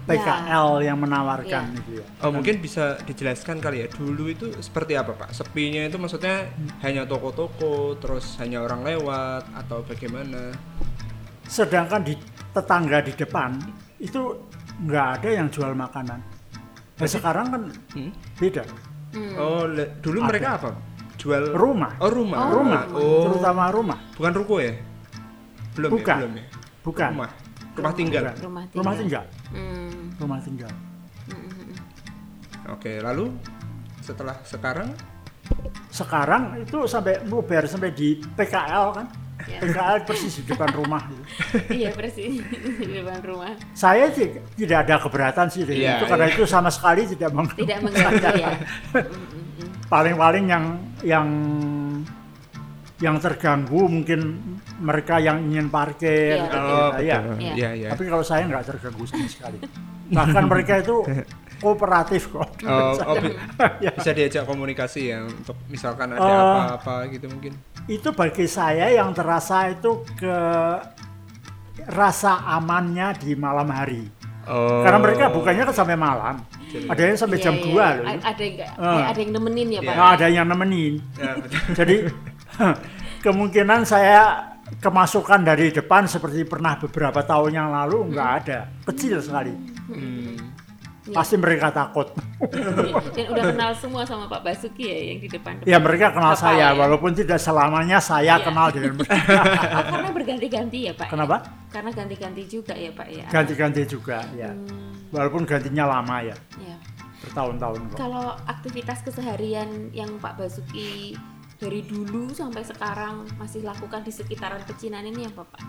S3: PKL yang menawarkan
S1: Ya.
S3: gitu ya.
S2: Oh mungkin bisa dijelaskan kali ya dulu itu seperti apa Pak? Sepinya itu maksudnya hanya toko-toko, terus hanya orang lewat atau bagaimana?
S3: Sedangkan di tetangga di depan itu nggak ada yang jual makanan. Nah, sekarang kan
S2: Hmm?
S3: beda.
S1: Hmm.
S2: Oh dulu
S3: Ada.
S2: mereka apa? Jual
S3: Rumah,
S2: Oh rumah.
S3: rumah,
S2: Oh
S3: terutama rumah,
S2: bukan ruko ya? Belum
S3: Bukan.
S2: ya? Belum ya?
S3: bukan.
S2: Rumah. Rumah tinggal.
S1: Rumah
S3: Rumah
S1: tinggal.
S3: tinggal,
S1: Hmm.
S3: rumah tinggal.
S1: Hmm.
S2: Oke lalu setelah sekarang
S3: Sekarang itu sampai luber sampai di PKL kan.
S1: Ya.
S3: PKL persis di depan rumah.
S1: Iya persis di depan rumah.
S3: Saya sih tidak ada keberatan sih
S2: Iya,
S3: itu karena
S2: iya.
S3: itu sama sekali tidak meng-
S1: Tidak mengganggu ya.
S3: Paling-paling yang yang yang terganggu mungkin mereka yang ingin parkir
S1: Iya,
S3: gitu
S2: Oh
S3: ya.
S2: betul.
S1: Iya.
S2: Iya iya.
S3: Tapi kalau saya nggak terganggu sama sekali. Bahkan mereka itu kooperatif kok.
S2: Oh, oh,
S3: Ya.
S2: bisa diajak komunikasi ya untuk misalkan ada
S3: Eh,
S2: apa-apa gitu mungkin.
S3: Itu bagi saya yang terasa itu ke rasa amannya di malam hari.
S2: Oh.
S3: Karena mereka bukannya kan sampai malam. Ada yang sampai
S1: Iya,
S3: jam
S1: iya.
S3: 2 loh.
S1: Ada yang
S3: Ah.
S1: kayak ada yang nemenin ya. Pak.
S3: Nah, ada yang nemenin.
S2: Ya.
S3: Jadi kemungkinan saya kemasukan dari depan seperti pernah beberapa tahun yang lalu nggak ada, kecil sekali.
S2: Hmm.
S3: Pasti mereka takut.
S1: Dan udah kenal semua sama Pak Basuki ya yang di depan.
S3: Ya mereka kenal
S1: Apa
S3: saya,
S1: ya?
S3: walaupun tidak selamanya saya
S1: Iya.
S3: kenal dengan mereka.
S1: Oh, karena berganti-ganti ya Pak. ya?
S3: Kenapa?
S1: Karena ganti-ganti juga ya Pak ya.
S3: Ganti-ganti juga, ya.
S1: Hmm,
S3: Walaupun gantinya lama ya,
S1: ya.
S3: bertahun-tahun kok.
S1: Kalau aktivitas keseharian yang Pak Basuki dari dulu sampai sekarang masih lakukan di sekitaran pecinan ini apa Pak?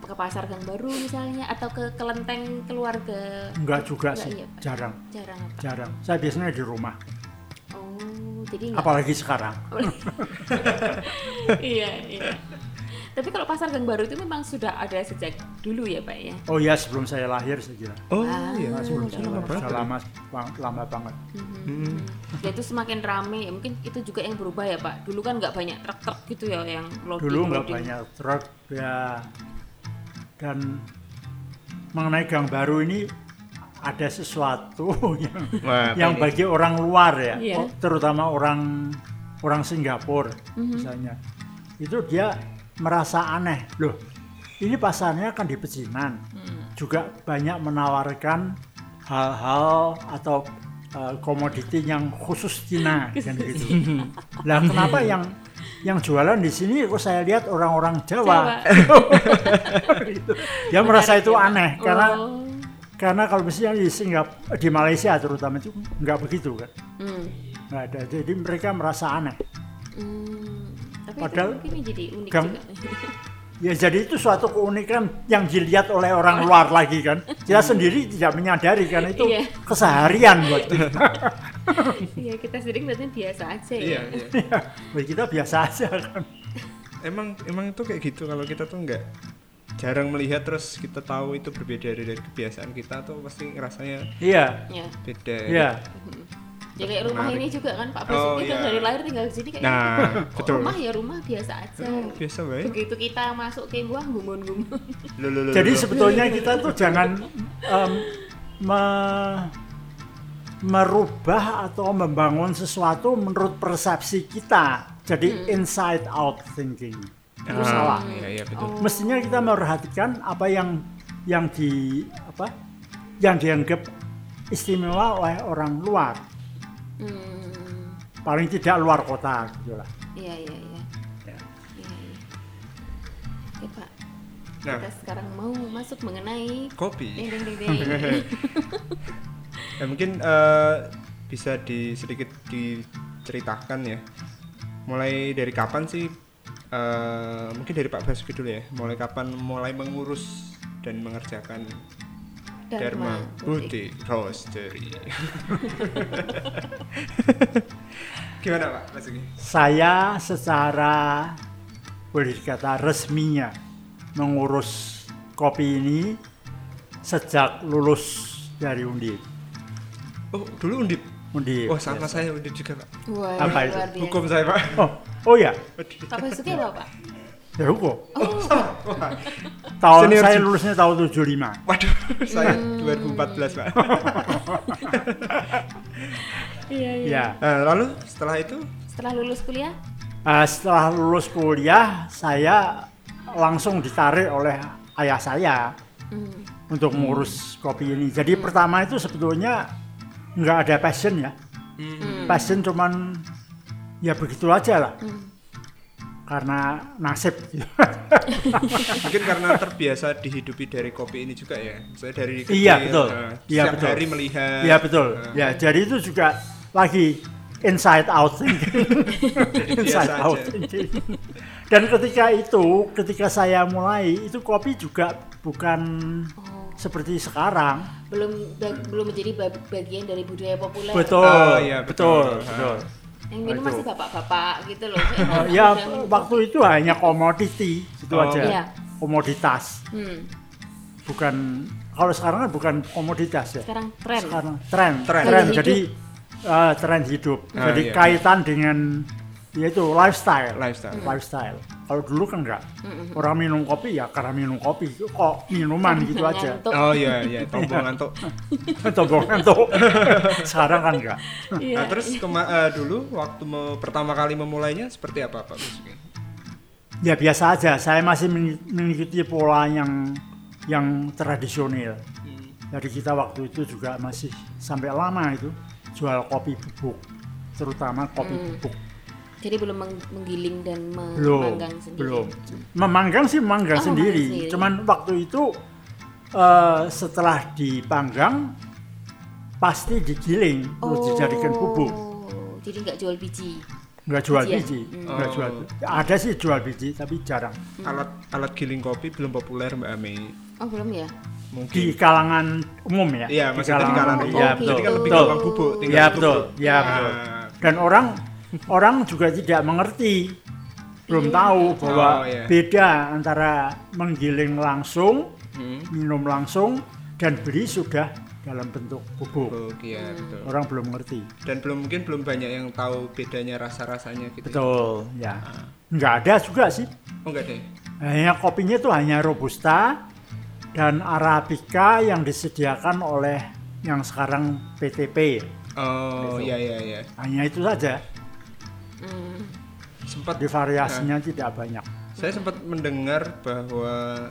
S1: Ke pasar Gang Baru misalnya atau ke kelenteng keluarga?
S3: Enggak juga
S1: Enggak,
S3: sih,
S1: iya, Pak.
S3: jarang,
S1: Jarang apa?
S3: jarang. Saya biasanya di rumah,
S1: Oh, jadi enggak.
S3: apalagi sekarang.
S1: iya, iya. Tapi kalau pasar Gang Baru itu memang sudah ada sejak dulu ya Pak ya?
S3: Oh ya, sebelum saya lahir saya kira.
S2: Oh
S1: Ah,
S2: iya.
S3: Nah, sebelum saya lahir, sudah lama, lama banget.
S2: Hmm.
S1: Ya itu semakin rame ya mungkin itu juga yang berubah ya Pak. Dulu kan nggak banyak truk-truk gitu ya yang loading.
S3: dulu nggak banyak truk ya dan mengenai gang baru ini ada sesuatu yang
S2: Wah,
S3: yang bagi orang luar ya
S1: Iya.
S3: oh, terutama orang orang Singapura
S1: Mhm.
S3: misalnya itu dia merasa aneh loh ini pasarnya kan di pecinan
S1: Hmm.
S3: juga banyak menawarkan hal-hal atau uh, komoditi yang khusus Cina kan gitu. Lah kenapa yang yang jualan di sini kok saya lihat orang-orang Jawa?
S1: Jawa.
S3: Gitu. Dia merasa itu
S1: ya,
S3: aneh karena
S1: Oh,
S3: karena kalau misalnya di Singapura, di Malaysia terutama itu nggak begitu kan,
S1: Hmm.
S3: nggak ada. Jadi mereka merasa aneh.
S1: Hmm. Tapi
S3: Padahal
S1: itu mungkin jadi unik
S3: gang-
S1: juga.
S3: Ya jadi itu suatu keunikan yang dilihat oleh orang luar lagi kan. Kita sendiri tidak menyadari kan itu
S1: Iya.
S3: keseharian buat kita.
S1: Iya kita sendiri berarti biasa aja
S2: iya
S1: ya.
S2: iya
S3: Buat kita biasa aja kan.
S2: emang emang itu kayak gitu kalau kita tuh nggak jarang melihat terus kita tahu itu berbeda dari, dari kebiasaan kita tuh pasti rasanya
S3: Iya,
S1: Ya.
S2: beda
S3: iya.
S1: Ya kayak rumah
S2: Menarik.
S1: ini juga kan Pak
S2: Oh,
S1: Basuki kan
S2: iya.
S1: dari lahir tinggal di sini kayak
S2: nah
S1: Kok
S2: betul
S1: rumah ya rumah biasa aja.
S2: Oh, biasa baik
S1: Begitu kita masuk ke gua gumun-gumun.
S3: Jadi sebetulnya kita tuh jangan em, me- merubah atau membangun sesuatu menurut persepsi kita. Jadi inside out thinking. Itu
S2: Ah,
S3: salah.
S2: iya iya betul
S1: Oh.
S3: Mestinya kita memperhatikan apa yang yang di apa yang dianggap istimewa oleh orang luar.
S1: Hmm.
S3: Paling tidak luar kota gitu lah.
S1: Iya iya iya.
S3: Ya.
S1: Iya iya. Oke Pak.
S2: nah
S1: Kita sekarang mau masuk mengenai
S2: kopi
S1: ding ding ding ding.
S2: ya mungkin eh, bisa di sedikit diceritakan ya mulai dari kapan sih eh, mungkin dari Pak Basuki dulu ya mulai kapan mulai mengurus dan mengerjakan Dharma. Budi. Roastery gimana Pak Basuki
S3: Saya secara boleh dikata resminya mengurus kopi ini sejak lulus dari Undip.
S2: oh dulu undip?
S3: Undip.
S2: oh sama saya undip juga Pak.
S1: Wah,
S3: Apa itu?
S2: hukum saya Pak.
S3: Oh, oh ya,
S1: Pak Basuki apa Pak?
S3: Ya hukum.
S1: Oh,
S3: Tahun
S2: Senior
S3: saya lulusnya tahun 75.
S2: waduh saya 2014 Pak
S1: iya iya.
S3: Ya.
S2: Nah, lalu setelah itu
S1: Setelah lulus kuliah?
S3: Eh, setelah lulus kuliah, saya langsung ditarik oleh ayah saya
S1: Hmm.
S3: untuk mengurus kopi ini. Jadi pertama itu sebetulnya nggak ada passion ya.
S1: Hmm.
S3: Passion cuman ya begitu aja lah.
S1: Hmm.
S3: Karena nasib.
S2: mungkin karena terbiasa dihidupi dari kopi ini juga ya saya dari kecil
S3: Iya, betul.
S2: eh,
S3: Iya, betul.
S2: hari melihat
S3: Iya betul.
S2: eh,
S3: Ya jadi itu juga lagi inside out thinking. inside out
S2: aja.
S3: thinking. Dan ketika itu, ketika saya mulai itu kopi juga bukan
S1: Oh,
S3: seperti sekarang.
S1: belum belum menjadi ba- bagian dari budaya populer.
S3: Betul.
S2: Oh, iya, betul.
S3: betul. betul.
S1: Yang minum
S3: Itu.
S1: masih bapak-bapak gitu loh.
S3: Oh, ya waktu itu hanya komoditi itu
S2: Oh.
S3: aja.
S1: Iya.
S3: Komoditas,
S1: Hmm.
S3: bukan kalau sekarang kan bukan komoditas ya.
S1: Sekarang tren.
S3: Sekarang tren,
S2: Tren.
S3: tren. Jadi eh, tren hidup.
S2: Ah,
S3: Jadi
S2: iya.
S3: kaitan dengan yaitu lifestyle.
S2: lifestyle
S3: lifestyle. Kalau dulu kan enggak.
S1: Mm-mm.
S3: Orang minum kopi ya karena minum kopi. Kok minuman gitu aja.
S2: Oh iya iya tombol ngantuk
S3: Tombongan tuh. Sekarang kan enggak.
S1: Iya.
S2: nah terus kema- eh, dulu waktu me- pertama kali memulainya seperti apa Pak
S3: Ya biasa aja. Saya masih meng- mengikuti pola yang yang tradisional. Jadi kita waktu itu juga masih sampai lama itu jual kopi bubuk, terutama kopi
S1: Hmm.
S3: bubuk.
S1: Jadi belum meng- menggiling dan
S3: Belum,
S1: memanggang sendiri.
S3: belum. Memanggang sih memanggang
S1: Oh,
S3: sendiri.
S1: sendiri.
S3: Cuman waktu itu eh, setelah dipanggang pasti digiling terus dijadikan bubuk.
S1: Jadi nggak jual biji.
S3: Nggak jual
S1: Bijian.
S3: biji,
S1: Hmm.
S3: nggak
S2: Oh.
S3: jual. Ada sih jual biji tapi jarang.
S2: alat alat giling kopi belum populer Mbak Ami
S1: Oh belum ya?
S2: mungkin
S3: Di kalangan umum ya.
S2: iya maksudnya di kalangan
S1: umum.
S2: umum
S3: Iya
S1: Oh,
S3: betul.
S2: jadi kan lebih
S3: betul.
S2: gampang bubuk tinggal
S3: Iya
S2: bubuk.
S3: betul. Iya
S2: Ah,
S3: betul. Dan orang orang juga tidak mengerti, belum
S1: Iya.
S3: tahu bahwa
S2: Oh, iya.
S3: beda antara menggiling langsung,
S2: hmm.
S3: minum langsung, dan beli sudah dalam bentuk bubuk.
S2: Bubuk, iya betul
S3: Orang belum ngerti.
S2: dan belum mungkin belum banyak yang tahu bedanya rasa rasanya gitu
S3: Betul, ya. Nggak ada juga sih.
S2: oh enggak deh
S3: Hanya kopinya itu hanya robusta dan arabica yang disediakan oleh yang sekarang PTP.
S2: oh iya iya iya
S3: Hanya itu saja.
S1: Hmm.
S2: sempat
S3: Di variasinya tidak banyak.
S2: saya sempat mendengar bahwa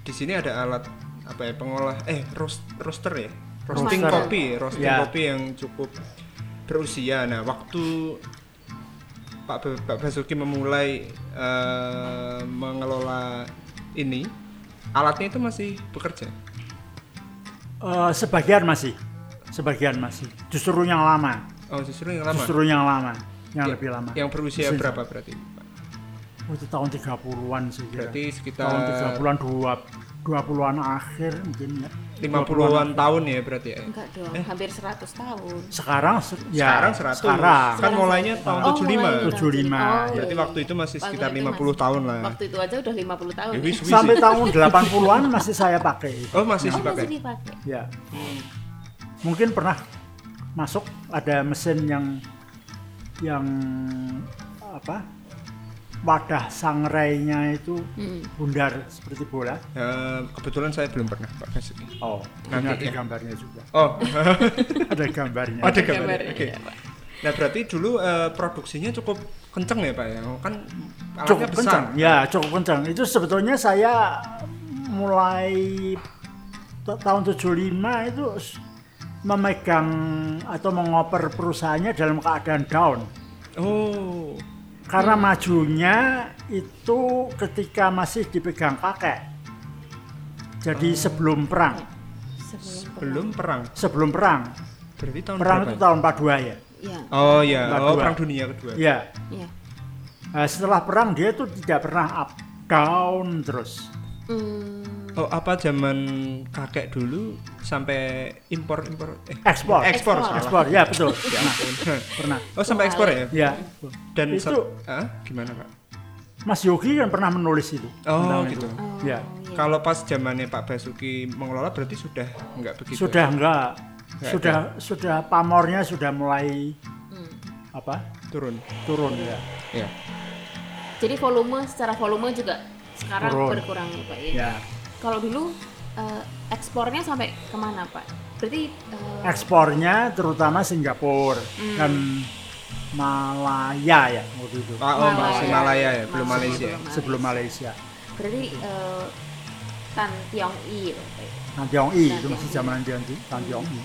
S2: di sini ada alat apa ya pengolah eh roast, roaster ya roasting
S3: Roaster.
S2: kopi roasting
S3: Ya.
S2: kopi yang cukup berusia nah waktu Pak B- Pak Basuki memulai eh, mengelola ini alatnya itu masih bekerja
S3: Eh, sebagian masih, sebagian masih. Justru yang lama,
S2: Oh, justru yang lama.
S3: justru yang lama, yang
S2: Ya,
S3: lebih lama.
S2: Yang berusia
S3: Mesin
S2: berapa berarti?
S3: Oh, itu tahun 30-an sih kira.
S2: Berarti
S3: tahun
S2: sekitar
S3: 30-an dua 20-an akhir mungkin ya.
S2: 50-an tahun ya berarti ya.
S1: Enggak dong, hampir 100 tahun.
S3: Sekarang se- ya
S2: Sekarang 100.
S3: sekarang.
S2: Kan mulainya tahun
S1: Oh,
S2: 75.
S1: mulai tahun
S3: 75.
S1: Oh,
S2: Berarti
S1: iya.
S2: waktu itu masih
S1: Waktu
S2: sekitar
S1: itu
S2: 50 tahun lah.
S1: Waktu itu aja udah 50 tahun.
S2: Ya,
S1: ya.
S2: wis, wis
S3: Sampai
S2: sih.
S3: tahun 80-an masih saya pakai.
S2: Oh, masih
S1: Oh,
S2: dipakai.
S1: masih dipakai.
S3: Ya. Mungkin pernah masuk ada mesin yang yang apa? Wadah sangrainya itu
S1: Hmm.
S3: bundar seperti bola.
S2: Eh, kebetulan saya belum pernah Pak.
S3: Oh,
S2: Nanti
S3: ada
S2: ya.
S3: gambarnya juga.
S2: Oh,
S3: Ada gambarnya.
S2: ada
S1: Gambarnya,
S2: gambarnya. Oke.
S1: ya, Pak.
S2: Nah, berarti dulu eh, produksinya cukup kenceng ya, Pak ya? Kan alatnya
S3: cukup
S2: besar.
S3: kencang. Ya, cukup kencang. Itu sebetulnya saya mulai ta- tahun 75 itu memegang atau mengoper perusahaannya dalam keadaan down.
S2: Oh.
S3: Karena majunya itu ketika masih dipegang kakek. Jadi sebelum perang.
S1: Sebelum
S2: Belum perang.
S3: Sebelum perang.
S2: Berarti tahun
S3: Perang
S2: berapa?
S3: itu tahun 42 ya.
S1: Iya,
S2: Oh iya,
S3: Perang
S2: oh perang dunia kedua.
S3: Ya.
S1: iya.
S3: Nah, setelah perang dia tuh tidak pernah up down terus.
S1: Hmm,
S2: Oh apa zaman kakek dulu sampai impor impor eh
S3: Ekspor.
S2: ekspor
S1: Ekspor.
S2: salah.
S3: Ekspor, ya betul.
S2: Ya.
S3: Pernah.
S2: Oh sampai ekspor ya?
S3: Ya.
S2: Dan
S3: Itu-
S2: ah, gimana pak?
S3: Mas Yogi kan pernah menulis itu.
S2: Oh gitu.
S3: itu.
S1: oh,
S3: Ya.
S1: iya.
S2: Kalau pas zamannya Pak Basuki mengelola berarti sudah nggak begitu.
S3: Sudah enggak.
S2: Nggak
S3: sudah sudah pamornya sudah mulai
S1: Hmm.
S3: apa?
S2: turun.
S3: Turun ya.
S2: Ya.
S1: Jadi volume secara volume juga sekarang
S3: Turun.
S1: berkurang ya Pak ya.
S3: Ya.
S1: Kalau dulu eh, ekspornya sampai ke mana Pak? Berarti eh,
S3: Ekspornya terutama Singapura
S1: Hmm.
S3: dan Malaya ya waktu itu.
S2: Ah, oh masih Malaya ya, belum
S1: Masih
S2: Malaysia.
S1: belum
S3: Sebelum Malaysia.
S1: Berarti eh, Tan Tiong I ya.
S3: Tan Tiong I itu masih
S1: Tiong I.
S3: zaman Tan Tan Tiong I.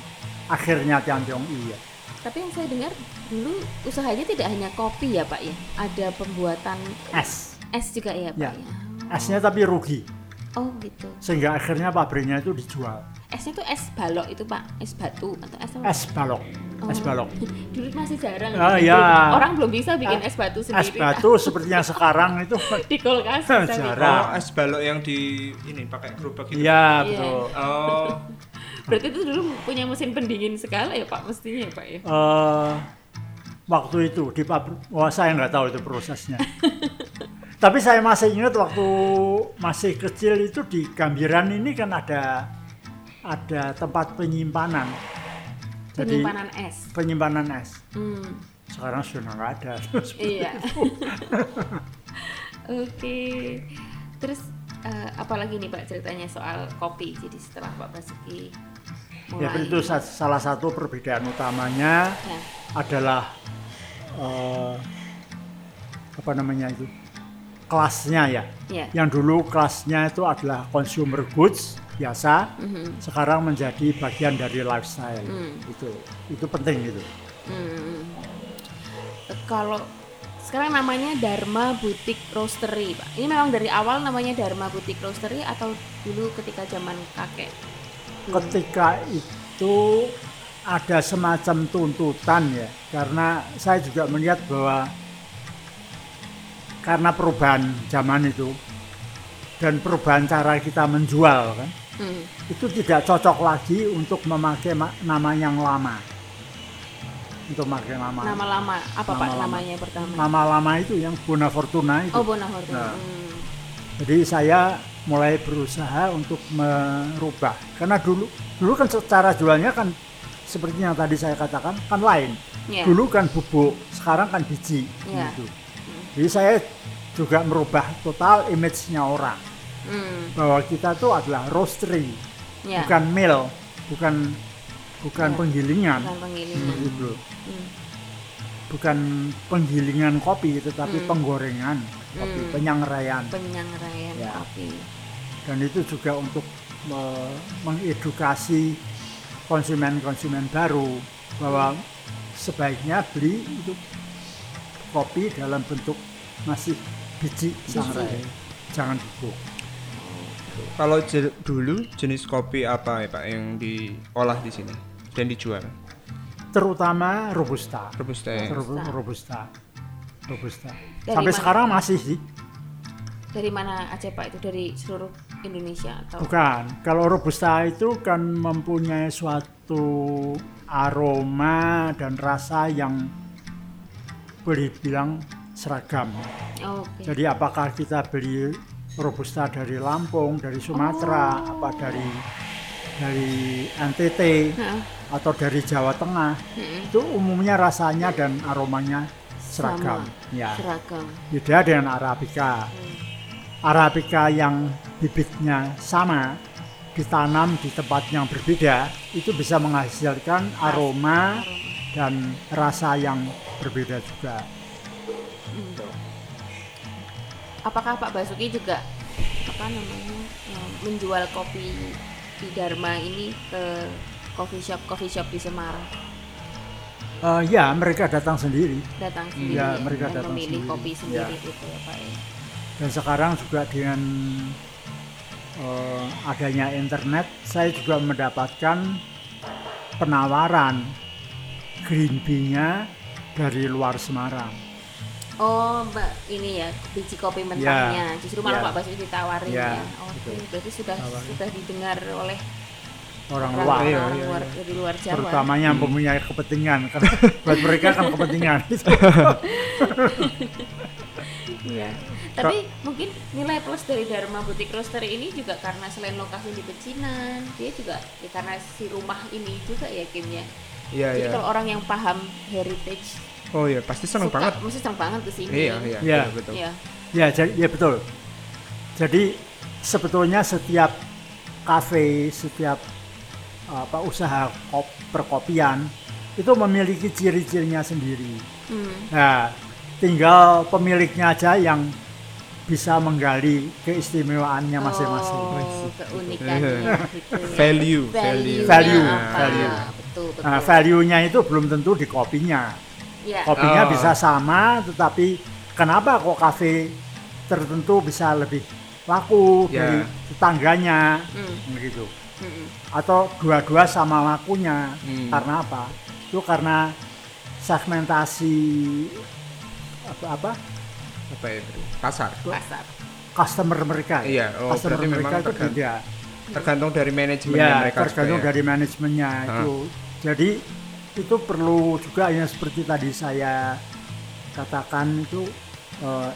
S3: Akhirnya Tan Tiong I ya.
S1: Tapi yang saya dengar dulu usahanya tidak hanya kopi ya Pak ya. Ada pembuatan
S3: Es.
S1: es juga ya Pak
S3: Ya.
S1: ya.
S3: Esnya tapi rugi
S1: Oh gitu.
S3: sehingga akhirnya pabriknya itu dijual.
S1: Esnya tuh es balok itu Pak, es batu atau es apa?
S3: Es balok. Es
S1: Oh.
S3: balok.
S1: Dulu masih jarang.
S3: Ah,
S1: Belum-
S3: ya.
S1: Orang belum bisa bikin es batu
S3: Es
S1: sendiri.
S3: batu seperti yang sekarang itu
S1: di kulkas. bikin.
S3: Jarang.
S2: Oh es balok yang di ini pakai gerobak gitu.
S3: Iya
S1: Iya.
S3: betul.
S2: Oh.
S1: Berarti itu dulu punya mesin pendingin segala ya Pak mestinya ya Pak ya.
S3: Eh, waktu itu di pabrik, wah saya nggak tahu itu prosesnya. Tapi saya masih ingat waktu masih kecil itu di Gambiran ini kan ada ada tempat penyimpanan. Jadi
S1: Penyimpanan es.
S3: penyimpanan es.
S1: Hmm,
S3: Sekarang sudah nggak ada.
S1: iya. Oke. Terus eh, apalagi nih Pak ceritanya soal kopi. Jadi setelah Pak Basuki
S3: ya
S1: mulai
S3: itu sa- salah satu perbedaan utamanya
S1: Ya.
S3: adalah eh, apa namanya itu kelasnya ya.
S1: Ya.
S3: Yang dulu kelasnya itu adalah consumer goods biasa,
S1: Mhm.
S3: sekarang menjadi bagian dari lifestyle.
S1: Hmm.
S3: Itu itu penting gitu.
S1: Hmm. Eh, Kalau sekarang namanya Dharma Butik Roastery, Pak. Ini memang dari awal namanya Dharma Butik Roastery atau dulu ketika zaman kakek?
S3: Ketika itu ada semacam tuntutan ya, karena saya juga melihat bahwa karena perubahan zaman itu dan perubahan cara kita menjual kan,
S1: Hmm.
S3: itu tidak cocok lagi untuk memakai ma- nama yang lama. Untuk memakai nama
S1: Nama lama apa Pak
S3: Nama lama.
S1: namanya pertama?
S3: nama lama itu yang Bona Fortuna itu.
S1: Oh Bonahorto.
S3: Nah.
S1: Hmm.
S3: Jadi saya mulai berusaha untuk merubah karena dulu dulu kan secara jualnya kan seperti yang tadi saya katakan kan lain.
S1: Ya.
S3: Dulu kan bubuk, sekarang kan biji
S1: Ya.
S3: gitu. Jadi saya juga merubah total image-nya orang
S1: Hmm.
S3: bahwa kita tuh adalah roastery,
S1: Ya.
S3: bukan mill, bukan bukan
S1: Ya.
S3: penggilingan.
S1: Bukan penggilingan.
S3: Gitu.
S1: Hmm.
S3: Bukan penggilingan kopi tetapi
S1: Hmm.
S3: penggorengan kopi,
S1: Hmm.
S3: penyangraian.
S1: Penyangraian
S3: Ya.
S1: kopi.
S3: dan itu juga untuk me- mengedukasi konsumen-konsumen baru bahwa sebaiknya beli itu kopi dalam bentuk masih biji sangrai jangan bubuk
S2: Kalau je- dulu jenis kopi apa ya Pak yang diolah di sini dan dijual?
S3: Terutama robusta.
S2: Robusta ya.
S3: Robu- Robusta. Robusta.
S1: Dari
S3: Sampai
S1: mana?
S3: sekarang masih sih.
S1: Dari mana aja Pak itu dari seluruh Indonesia atau
S3: Bukan. Kalau robusta itu kan mempunyai suatu aroma dan rasa yang boleh bilang seragam.
S1: Oh, Oke.
S3: Jadi apakah kita beli robusta dari Lampung, dari Sumatera, apa dari dari NTT
S1: Heeh.
S3: atau dari Jawa Tengah,
S1: Mm-mm.
S3: itu umumnya rasanya dan aromanya seragam.
S1: Sama.
S3: Ya.
S1: Seragam.
S3: Beda dengan Arabica. Arabica yang bibitnya sama ditanam di tempat yang berbeda itu bisa menghasilkan aroma dan rasa yang berbeda juga.
S1: Apakah Pak Basuki juga apa namanya eh, menjual kopi di Dharma ini ke coffee shop coffee shop di Semarang
S3: Eh, ya, mereka datang sendiri
S1: datang sendiri
S3: Iya,
S1: ya,
S3: mereka
S1: dan
S3: datang
S1: memilih
S3: sendiri.
S1: kopi
S3: Iya.
S1: sendiri gitu ya Pak ya.
S3: dan sekarang juga dengan eh, adanya internet saya juga mendapatkan penawaran green bee-nya dari luar Semarang.
S1: Oh Mbak ini ya biji kopi mentahnya justru malah
S3: Ya.
S1: Pak Basuki ditawarin
S3: Ya,
S1: ya. Oke
S3: betul.
S1: berarti sudah
S3: Tawarin.
S1: sudah didengar oleh
S3: Orang
S1: orang
S3: luar,
S2: Iya,
S1: orang
S2: iya,
S1: luar
S2: iya.
S1: dari luar Jawa.
S3: terutama yang mempunyai kepentingan karena buat mereka kan kepentingan
S1: Iya. Tapi mungkin nilai plus dari Dharma Boutique Roastery ini juga karena selain lokasi di Pecinan, dia juga ya karena si rumah ini juga ya Kim ya.
S2: Iya
S1: Jadi
S2: iya.
S1: kalau orang yang paham heritage
S2: Oh iya pasti seneng
S1: suka,
S2: banget.
S1: mesti seneng banget ke sini.
S2: Iya iya.
S3: Iya.
S2: betul, betul.
S1: Iya.
S3: ya jadi ya betul jadi sebetulnya setiap kafe setiap apa usaha kop, perkopian itu memiliki ciri-cirinya sendiri
S1: Hmm.
S3: Nah, tinggal pemiliknya aja yang bisa menggali keistimewaannya masing-masing.
S1: Oh, keunikannya gitu ya.
S2: Value,
S1: Value-nya
S3: Value,
S1: apa?
S3: value.
S1: Betul, betul.
S3: Nah, value-nya itu belum tentu di kopinya.
S1: Ya.
S3: Kopinya
S2: Oh.
S3: bisa sama, tetapi kenapa kok kafe tertentu bisa lebih laku
S2: Ya.
S3: dari tetangganya,
S1: Hmm,
S3: gitu.
S1: hmm,
S3: Atau dua-dua sama lakunya,
S2: Hmm.
S3: karena apa? Itu karena segmentasi apa, apa
S2: Apa ya? Bro? Pasar.
S1: pasar.
S3: customer mereka. ya.
S2: Iya, oh,
S3: customer
S2: berarti memang
S3: mereka itu
S2: tergantung-
S3: beda.
S2: Tergantung dari manajemennya
S3: Ya,
S2: mereka.
S3: tergantung
S2: juga ya.
S3: dari manajemennya itu. Jadi itu perlu juga yang seperti tadi saya katakan itu eh,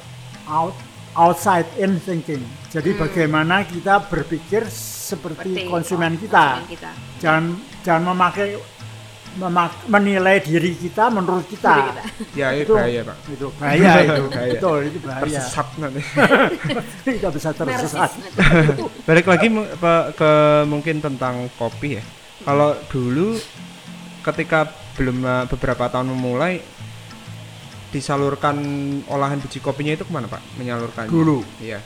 S3: out outside in thinking. Jadi
S1: Hmm.
S3: bagaimana kita berpikir seperti,
S1: Seperti
S3: konsumen
S1: oh,
S3: kita.
S1: konsumen kita.
S3: Jangan jangan memakai memak- menilai diri kita menurut kita.
S1: Diri kita.
S2: Ya itu
S3: Itu
S2: bahaya pak.
S3: Itu bahaya itu.
S2: Bahaya.
S3: Betul, itu bahaya.
S2: Tersesat nanti.
S3: Kita bisa tersesat.
S2: Balik lagi ke mungkin tentang kopi ya. Kalau dulu ketika belum eh, beberapa tahun memulai disalurkan olahan biji kopinya itu ke mana pak? Menyalurkan
S3: Dulu
S2: Iya.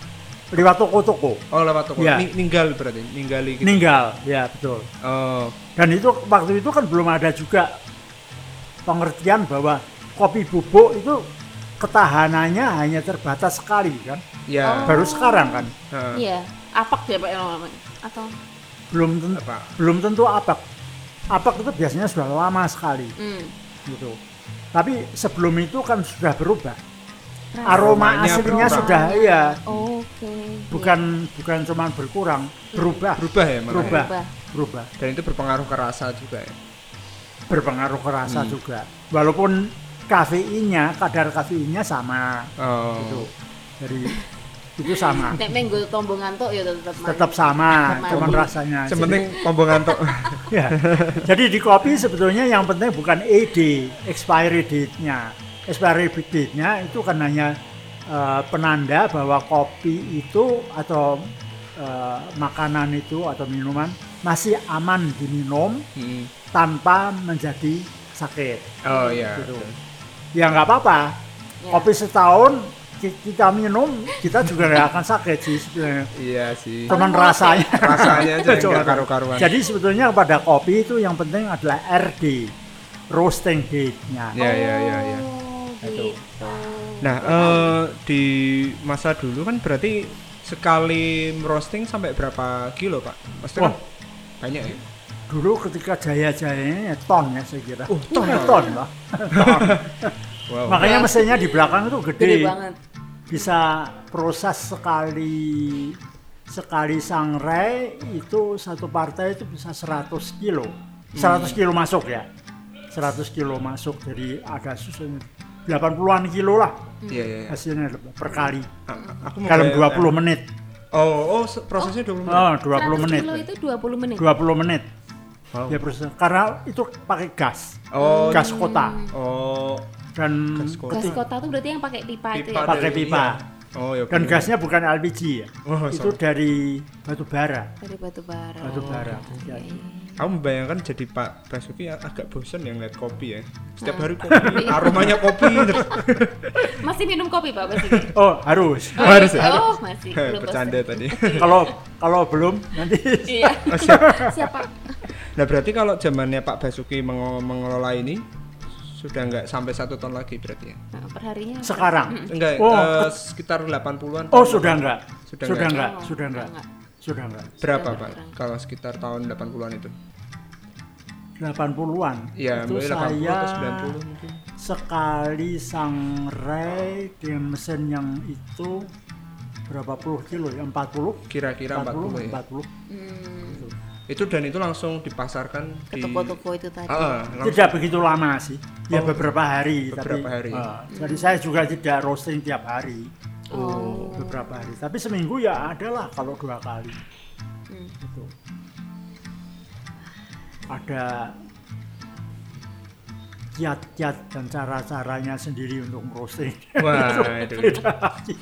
S3: lewat toko-toko
S2: Oh lewat toko. Ni- ninggal berarti, ninggali gitu.
S3: ninggal, ya betul.
S2: Oh,
S3: Dan itu waktu itu kan belum ada juga pengertian bahwa kopi bubuk itu ketahanannya hanya terbatas sekali kan.
S2: ya.
S3: Baru sekarang kan.
S2: Heeh.
S1: Iya, apak ya Pak yang namanya. Atau
S3: Belum tentu,
S2: Apa?
S3: belum tentu apak. Apak itu biasanya sudah lama sekali
S1: hmm,
S3: gitu. Tapi sebelum itu kan sudah berubah. Aroma
S2: Aromanya
S3: aslinya
S2: berubah.
S3: sudah iya,
S1: Oke.
S3: bukan bukan cuma berkurang, berubah,
S2: Berubah ya malah.
S3: Berubah.
S1: Berubah.
S3: berubah.
S2: Dan itu berpengaruh ke rasa juga ya.
S3: Berpengaruh ke rasa
S2: Hmm.
S3: juga. Walaupun kafeinnya, kadar kafeinnya sama
S2: Oh.
S3: gitu. Jadi itu sama.
S1: Nek menggo tombong ngantuk ya tetap
S3: tetap sama, cuman rasanya.
S2: Sementing tombol ngantuk.
S3: Ya. Jadi di kopi sebetulnya yang penting bukan ED, expiry date-nya. Expiry date-nya itu kan hanya eh, penanda bahwa kopi itu atau eh, makanan itu atau minuman masih aman diminum
S2: Hmm.
S3: tanpa menjadi sakit.
S2: Oh iya.
S3: Gitu. Ya nggak apa-apa.
S1: Ya.
S3: Kopi setahun kita minum kita juga nggak akan sakit sih sebenarnya.
S2: Iya sih.
S3: Cuman rasanya
S2: Rasanya aja
S3: Coba.
S2: nggak karu-karuan.
S3: Jadi sebetulnya pada kopi itu yang penting adalah RD, roasting date-nya.
S2: Ya ya ya ya.
S1: Oh,
S3: Itu.
S1: gitu.
S2: Nah, eh, di masa dulu kan berarti sekali roasting sampai berapa kilo pak? Pasti kan
S3: Wah.
S2: banyak ya.
S3: Dulu ketika jaya-jayanya ton ya saya kira.
S2: Oh, ton.
S3: Ya, ton lah. Ton.
S2: Wow.
S3: Makanya mesinnya di belakang itu gede.
S1: Gede banget.
S3: Bisa proses sekali sekali sangrai itu satu partai itu bisa 100 kilo. 100 kilo masuk ya. 100 kilo masuk jadi ada susahnya 80-an kilo lah
S2: Iya iya. iya.
S3: hasilnya per kali
S2: Aku mau
S3: dalam
S2: bayar-
S3: 20 menit.
S2: Oh oh se- prosesnya 20 menit.
S3: Oh,
S1: 100
S3: 20 menit.
S1: kilo itu 20 menit.
S3: 20 menit.
S2: Wow.
S3: Ya proses karena itu pakai gas.
S2: Oh
S3: Gas kota
S2: oh
S3: dan
S2: Gas kota.
S1: Gas kota tuh berarti yang pakai pipa, itu
S2: pipa
S1: ya.
S3: Pakai pipa.
S2: iya. Oh ya.
S3: dan gasnya bukan LPG ya.
S2: Oh,
S3: itu
S2: sorry.
S3: dari batu bara.
S1: Dari batu bara.
S3: Batu bara.
S1: Oke.
S2: Aku membayangkan jadi Pak Basuki agak bosan yang lihat kopi ya. Setiap
S1: Hmm.
S2: hari kopi, aromanya kopi. terus.
S1: Masih minum kopi Pak Basuki?
S3: Oh, harus.
S1: Oh,
S2: Harus
S1: iya.
S2: ya?
S1: Oh, masih. Belum
S2: Bercanda
S1: bosan.
S2: tadi.
S3: kalau kalau belum nanti
S1: Iya.
S2: Oh, siap.
S1: Siapa?
S2: Nah berarti kalau zamannya Pak Basuki menge- mengelola ini sudah nggak sampai satu ton lagi berarti ya?
S1: Nah, perharinya
S3: sekarang.
S2: Enggak,
S3: Oh.
S2: eh, sekitar 80-an.
S3: Oh, sudah enggak?
S2: Sudah
S3: Sudah
S2: enggak.
S3: enggak?
S1: Oh,
S3: Sudah enggak?
S1: enggak.
S3: Sudah enggak?
S2: Berapa
S1: Sudah
S2: Pak?
S1: berkurang.
S2: Kalau sekitar tahun 80-an itu?
S3: 80-an.
S2: Iya,
S3: itu
S2: mulai 80
S3: saya
S2: atau 90 mungkin.
S3: sekali sangrai dengan mesin yang itu berapa puluh kilo ya? 40?
S2: Kira-kira 40,
S3: 40,
S2: ya.
S3: 40.
S1: Hmm,
S2: Itu dan itu langsung dipasarkan
S1: ke
S2: di
S1: toko-toko itu tadi.
S2: Langsung.
S3: Tidak begitu lama sih. Ya
S2: Oh,
S3: beberapa hari
S2: beberapa
S3: tapi
S2: hari.
S3: ah, jadi saya juga tidak roasting tiap hari.
S1: Oh.
S3: Beberapa hari. Tapi seminggu ya ada lah kalau dua kali.
S1: Hmm.
S3: Gitu. Ada kiat-kiat dan cara-caranya sendiri untuk roasting.
S2: Wah, itu.
S3: Beda lagi.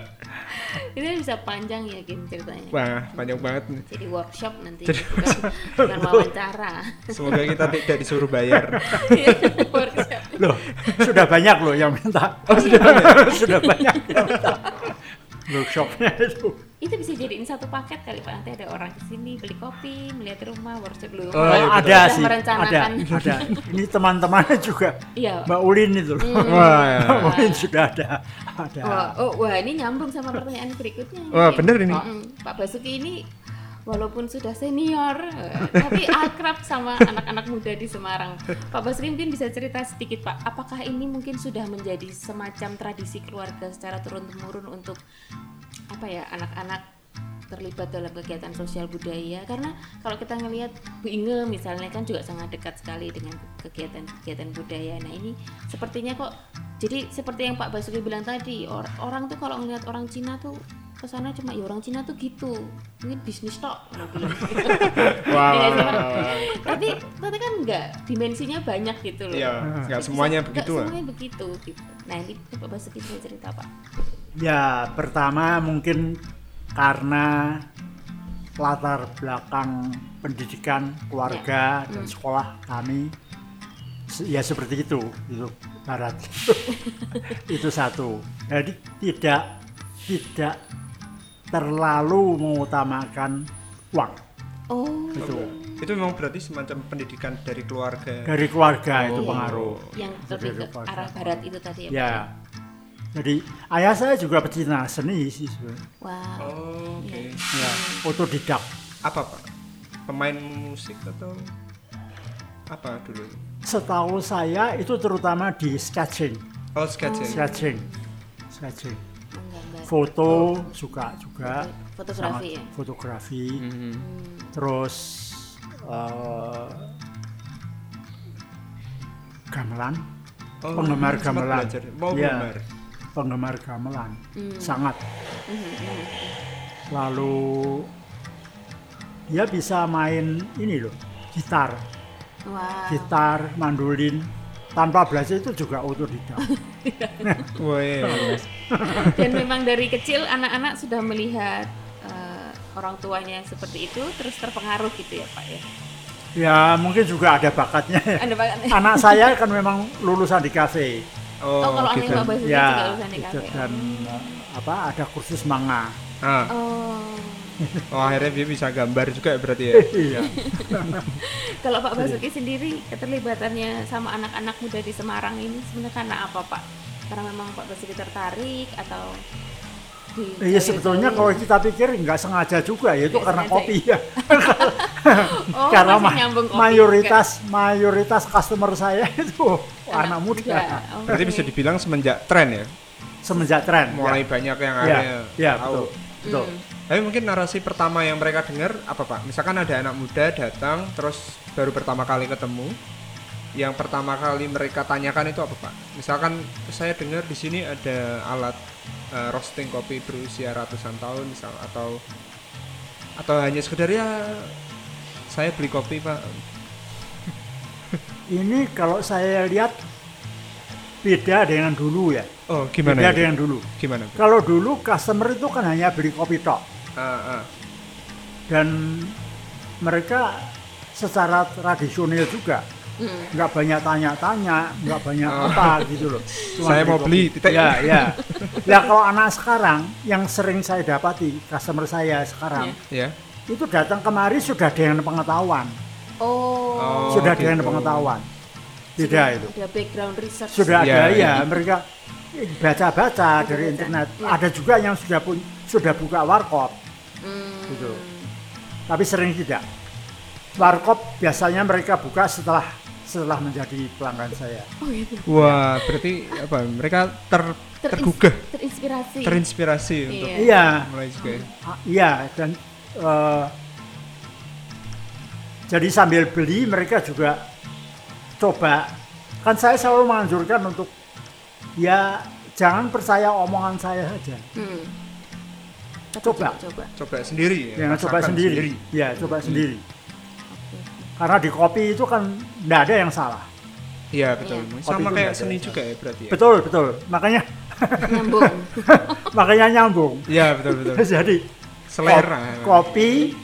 S1: Ini bisa panjang ya Kim ceritanya.
S2: Wah, panjang banget nih.
S1: Jadi workshop nanti
S2: Jadi
S1: bukan, bukan wawancara.
S2: Semoga kita tidak disuruh bayar.
S1: workshop.
S3: Loh, sudah banyak loh yang minta.
S2: Oh, sudah banyak.
S3: sudah banyak yang minta. Workshopnya itu.
S1: Itu bisa jadiin satu paket kali Pak. Nanti ada orang ke sini beli kopi, melihat rumah, workshop dulu.
S2: Oh, iya,
S3: ada sih, ada, ada. Ini teman-temannya juga.
S1: Iya.
S3: Mbak Ulin itu loh.
S2: Wah, ya.
S3: Mbak Ulin sudah ada. Ada.
S1: Wah, oh, wah ini nyambung sama pertanyaan berikutnya.
S2: Wah, bener ini.
S1: Mm, Pak Basuki ini walaupun sudah senior, eh, tapi akrab sama anak-anak muda di Semarang. Pak Basuki mungkin bisa cerita sedikit Pak, apakah ini mungkin sudah menjadi semacam tradisi keluarga secara turun-temurun untuk apa ya anak-anak terlibat dalam kegiatan sosial budaya? Karena kalau kita ngelihat Bu Inge misalnya kan juga sangat dekat sekali dengan kegiatan-kegiatan budaya. Nah ini sepertinya kok jadi seperti yang Pak Basuki bilang tadi or- orang tuh kalau ngelihat orang Cina tuh ke sana cuma ya orang Cina tuh gitu mungkin bisnis tok gitu.
S2: Wah.
S1: Tapi tapi kan enggak dimensinya banyak gitu loh
S2: Iya, nggak semuanya begitu lah.
S1: semuanya begitu gitu nah ini Basuki bisa cerita Pak
S3: Ya, pertama mungkin karena latar belakang pendidikan keluarga
S1: Ya.
S3: dan
S1: Hmm.
S3: sekolah kami ya seperti itu, itu barat. itu satu. Jadi tidak tidak terlalu mengutamakan uang
S1: oh
S3: itu
S2: Itu memang berarti semacam pendidikan dari keluarga.
S3: dari keluarga itu
S2: Oh.
S3: pengaruh.
S1: yang
S3: Dari
S1: lebih ke
S3: keluarga.
S1: arah barat itu tadi ya, Pak?
S3: Ya. Jadi ayah saya juga pecinta seni sih sebenarnya.
S1: Wah.
S2: Oh, oke.
S1: Iya.
S3: Ya, otodidak.
S2: Apa Pak? Pemain musik atau apa dulu?
S3: Setahu saya itu terutama di sketching,
S2: Oh, sketching.
S3: sketching, sketching. Foto suka juga.
S1: Fotografi ya.
S3: Fotografi.
S1: Hmm.
S3: Terus eh, gamelan,
S2: Oh,
S3: Penggemar gamelan.
S2: Mau
S3: Iya.
S2: penggemar.
S3: penggemar gamelan,
S1: Hmm.
S3: sangat.
S1: Mhm, mhm.
S3: Lalu dia bisa main ini loh, gitar,
S1: Wah.
S3: gitar, mandolin. Tanpa belajar itu juga otodidak.
S1: Dan memang dari kecil anak-anak sudah melihat eh, orang tuanya seperti itu, terus terpengaruh gitu ya Pak ya.
S3: ya mungkin juga ada bakatnya. ya.
S1: Anda Pak.
S3: Anak saya kan memang lulusan di kafe.
S2: Oh,
S1: Oh, kalau anak
S2: gitu.
S1: Pak Basuki juga
S3: ya,
S1: lulusan di kafe.
S3: dan eh, apa ada kursus manga.
S2: Ah,
S1: Oh.
S2: oh, akhirnya dia bisa gambar juga ya berarti ya.
S3: iya.
S1: Kalau Pak Basuki sendiri keterlibatannya sama anak-anak muda di Semarang ini sebenarnya karena apa Pak? Karena memang Pak Basuki tertarik atau
S3: Iya sebetulnya kalau kita pikir nggak sengaja juga ya itu karena kopi ya.
S1: oh,
S3: karena ma-
S1: kopi
S3: mayoritas mayoritas customer saya itu anak, muda.
S1: Oh,
S2: Berarti bisa dibilang semenjak tren ya,
S3: Semenjak tren.
S2: mulai
S3: ya.
S2: banyak yang
S3: ya,
S2: akhirnya
S3: ya,
S2: tahu.
S3: betul. Betul.
S1: Hmm.
S2: Tapi mungkin narasi pertama yang mereka dengar apa pak? Misalkan ada anak muda datang terus baru pertama kali ketemu, yang pertama kali mereka tanyakan itu apa pak? Misalkan saya dengar di sini ada alat eh, roasting kopi berusia ratusan tahun misal atau atau hanya sekedar ya saya beli kopi pak.
S3: Ini kalau saya lihat beda dengan dulu ya.
S2: Oh gimana?
S3: beda
S2: itu?
S3: dengan dulu.
S2: Gimana?
S3: Kalau dulu customer itu kan hanya beli kopi tok
S2: Ah.
S3: dan mereka secara tradisional juga
S1: Hmm.
S3: nggak banyak tanya-tanya, nggak banyak
S2: Oh.
S3: apa gitu loh. Cuma
S2: Saya mau beli, titik.
S3: Ya, ya. Ya kalau anak sekarang yang sering saya dapati customer saya sekarang
S1: Iya.
S2: Ya.
S3: itu datang kemari sudah dengan pengetahuan,
S1: Oh,
S2: Oh,
S3: sudah dengan
S2: gitu.
S3: pengetahuan. Beda itu.
S1: Ada background research.
S3: Sudah
S2: Iya,
S3: ada
S2: iya.
S3: ya mereka baca-baca dari
S1: baca.
S3: internet.
S1: Ya.
S3: Ada juga yang sudah pun sudah buka warkop,
S1: Hmm.
S3: Gitu. tapi sering tidak. Warkop biasanya mereka buka setelah setelah menjadi pelanggan saya.
S1: Oh gitu.
S2: Wah, berarti apa? Mereka ter
S1: Terins-
S2: tergugah,
S1: Terinspirasi.
S2: terinspirasi untuk
S1: Iya.
S3: Iya,
S2: mulai juga.
S3: Ah, iya dan eh, jadi sambil beli mereka juga coba kan saya selalu menganjurkan untuk ya jangan percaya omongan saya saja
S1: Hmm. Tapi
S3: Coba.
S1: Coba.
S2: Coba sendiri ya.
S3: jangan coba
S2: rasakan
S3: sendiri. ya coba sendiri
S1: Oke.
S3: karena di kopi itu kan tidak ada yang salah
S2: Iya betul.
S1: Iya.
S2: Sama kayak seni juga ya berarti ya.
S3: betul betul makanya
S1: Nyambung.
S3: makanya nyambung
S2: Iya betul betul.
S3: jadi
S2: Selera.
S3: kop- kopi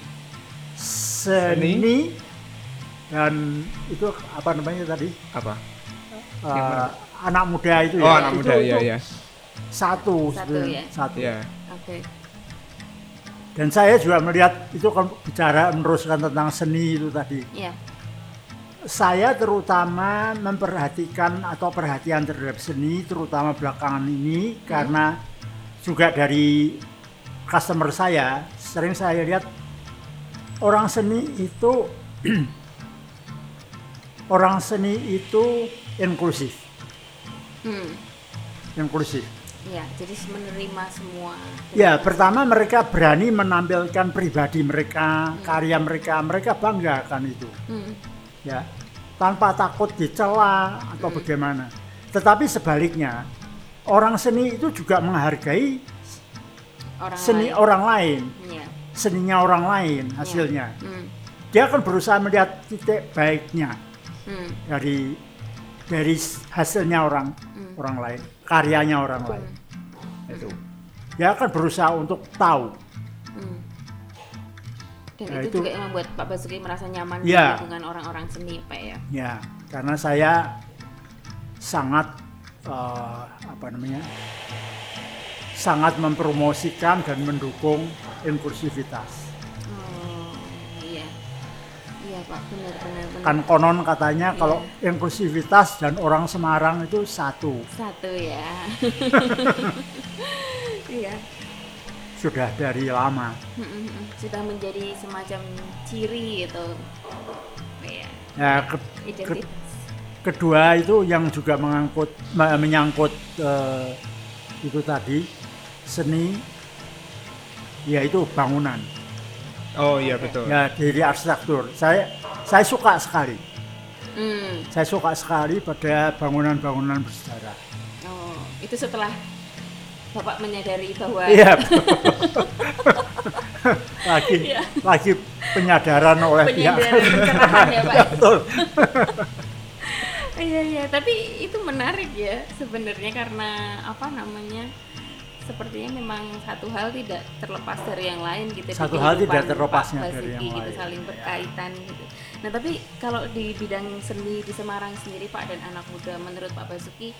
S3: seni dan itu apa namanya tadi
S2: Apa? Mana?
S3: anak muda itu
S2: Oh
S3: ya
S2: anak
S3: itu-
S2: muda
S3: itu
S2: ya ya.
S3: satu
S1: Satu ya?
S3: satu
S2: Iya.
S1: Oke.
S3: Dan saya juga melihat itu kan bicara meneruskan tentang seni itu tadi
S1: Iya.
S3: saya terutama memperhatikan atau perhatian terhadap seni terutama belakangan ini karena juga dari customer saya sering saya lihat orang seni itu orang seni itu inklusif
S1: Hmm.
S3: inklusif
S1: Iya, jadi menerima semua.
S3: Ya, pertama mereka berani menampilkan pribadi mereka, karya mereka, mereka bangga akan itu,
S1: Hmm.
S3: ya, tanpa takut dicela atau bagaimana. Tetapi sebaliknya, orang seni itu juga menghargai
S1: Orang
S3: seni
S1: lain.
S3: orang lain,
S1: Iya.
S3: seninya orang lain hasilnya.
S1: Hmm.
S3: Dia akan berusaha melihat titik baiknya
S1: Hmm.
S3: dari dari hasilnya orang
S1: Hmm.
S3: orang lain, karyanya orang lain. Itu. Dia akan berusaha untuk tahu
S1: Hmm. Dan
S3: Nah,
S1: itu,
S3: itu-
S1: juga yang membuat Pak Basuki merasa nyaman di lingkungan orang-orang seni, Pak ya.
S3: Ya, karena saya sangat eh, apa namanya, sangat mempromosikan dan mendukung inklusivitas.
S1: Pak, benar benar benar.
S3: Kan konon katanya
S1: Iya.
S3: kalau inklusivitas dan orang Semarang itu satu,
S1: Satu ya. Iya.
S3: sudah dari lama.
S1: Sudah menjadi semacam ciri itu. Iya.
S3: Ya, ke- ke- kedua itu yang juga mengangkut me- menyangkut eh, itu tadi seni, yaitu bangunan.
S2: Oh iya betul.
S3: Ya dari arsitektur. Saya saya suka sekali.
S1: Hmm.
S3: Saya suka sekali pada bangunan-bangunan bersejarah.
S1: Oh, itu setelah Bapak menyadari bahwa
S3: Iya. lagi
S1: Iya.
S3: lagi penyadaran oleh pihak.
S1: penyadaran ya, Pak.
S3: Betul.
S1: Iya iya, tapi itu menarik ya sebenarnya karena apa namanya? Sepertinya memang satu hal tidak terlepas dari yang lain gitu. di
S3: Satu hal tidak terlepasnya
S1: Pak
S3: dari yang
S1: gitu,
S3: lain.
S1: saling berkaitan gitu. Nah tapi kalau di bidang seni di Semarang sendiri Pak dan anak muda, menurut Pak Basuki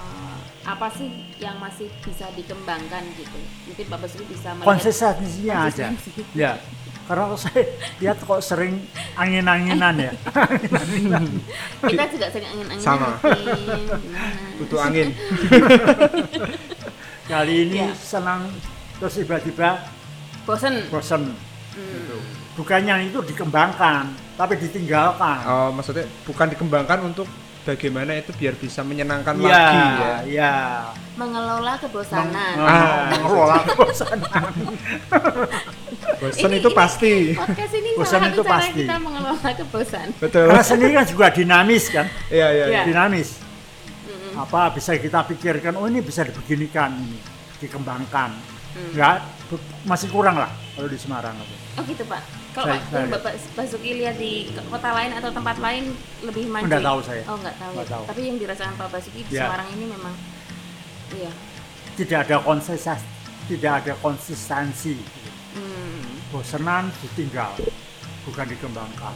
S1: eh, apa sih yang masih bisa dikembangkan gitu? Mungkin Pak Basuki bisa melihat
S3: Konsistensinya aja. Ya. Karena saya lihat kok sering angin-anginan ya.
S1: kita juga sering angin-angin
S2: Sama. Butuh angin.
S3: Kali ini
S1: Ya.
S3: senang terus tiba-tiba
S1: Bosen.
S3: bosen
S1: Hmm.
S3: gitu. bukannya itu dikembangkan tapi ditinggalkan
S2: Oh, maksudnya bukan dikembangkan untuk bagaimana itu biar bisa menyenangkan
S3: Iya,
S2: lagi ya.
S3: iya.
S1: Mengelola kebosanan.
S2: Ah.
S3: mengelola kebosanan.
S2: Bosan
S1: Ini-
S2: itu
S1: ini-
S2: pasti.
S1: Podcast ini
S3: Bosan itu
S1: cara
S3: pasti.
S1: kita mengelola kebosan.
S2: Betul.
S3: Karena seni kan juga dinamis kan,
S2: Iya, iya.
S1: Iya.
S2: iya.
S3: dinamis. Apa bisa kita pikirkan? Oh ini bisa dibeginikan, ini dikembangkan.
S1: Hmm.
S3: Ya masih kurang lah kalau di Semarang. itu.
S1: Oh gitu pak. Kalau
S3: Saya-
S1: Pak
S3: saya-
S1: Bapak Basuki lihat di kota lain atau tempat lain lebih maju.
S3: Nggak tahu saya.
S1: Oh nggak tahu.
S3: Nggak tahu.
S1: Tapi yang dirasakan Pak Basuki di
S3: Ya.
S1: Semarang ini memang, iya.
S3: Tidak ada konsistensi, tidak ada konsistensi.
S1: Hmm.
S3: Bosenan ditinggal, bukan dikembangkan.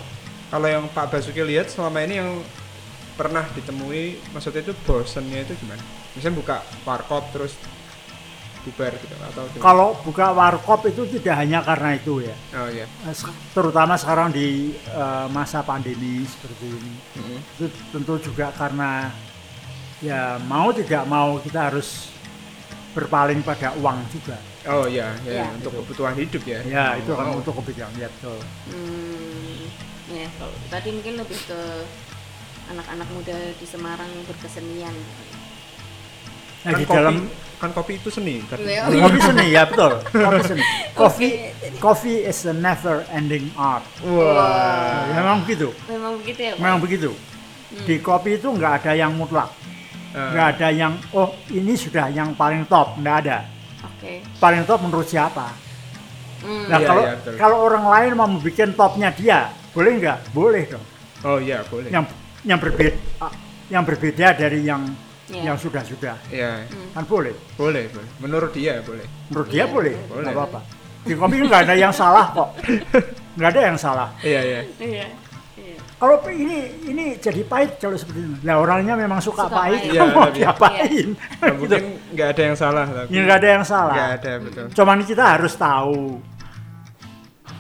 S2: Kalau yang Pak Basuki lihat selama ini yang pernah ditemui, maksudnya itu bosennya itu gimana? Misalnya buka warkop terus bubar gitu atau gimana?
S3: Kalau buka warkop itu tidak hanya karena itu ya.
S2: Oh iya.
S3: Eh, Terutama sekarang di eh, masa pandemi seperti ini.
S2: Mm-mm.
S3: itu tentu juga karena ya mau tidak mau kita harus berpaling pada uang juga
S2: Oh iya, ya,
S1: Iya.
S2: untuk kebutuhan hidup ya.
S3: ya itu kan
S2: Oh.
S3: untuk kebijakan ya betul
S1: Hmm. Ya kalau tadi mungkin lebih ke anak-anak muda di Semarang yang berkesenian.
S3: nah
S2: kan
S3: di
S2: kopi,
S3: dalam
S2: kan kopi itu seni. Kan?
S3: Kopi seni ya betul kopi seni coffee
S1: Oke.
S3: coffee is a never ending art
S2: Wah.
S3: Ya, memang begitu
S1: Memang begitu ya Pak?
S3: memang begitu di kopi itu nggak ada yang mutlak
S2: Eh,
S3: nggak ada yang oh ini sudah yang paling top nggak ada
S1: Oke.
S3: paling top menurut siapa
S1: Hmm.
S3: nah
S2: Iya,
S3: kalau
S2: iya,
S3: kalau orang lain mau bikin topnya dia boleh nggak boleh dong
S2: Oh iya, boleh.
S3: yang yang berbeda yang berbeda dari yang
S1: Iya.
S3: yang sudah sudah
S2: Iya,
S3: kan boleh
S2: boleh, boleh. Menurut dia boleh.
S3: menurut dia
S1: Iya,
S3: boleh
S2: boleh.
S3: nggak apa-apa di kopi nggak ada yang salah kok nggak ada yang salah
S2: Iya, iya.
S1: Iya.
S3: Kalau ini ini jadi pahit kalau seperti ini nah orangnya memang suka,
S1: Suka
S3: pahit
S1: pahit.
S2: Iya,
S3: mau
S2: iya.
S3: diapain
S2: Nah, mungkin nggak ada yang salah tapi.
S3: ya nggak ada yang salah
S2: Nggak ada, betul.
S3: cuman kita harus tahu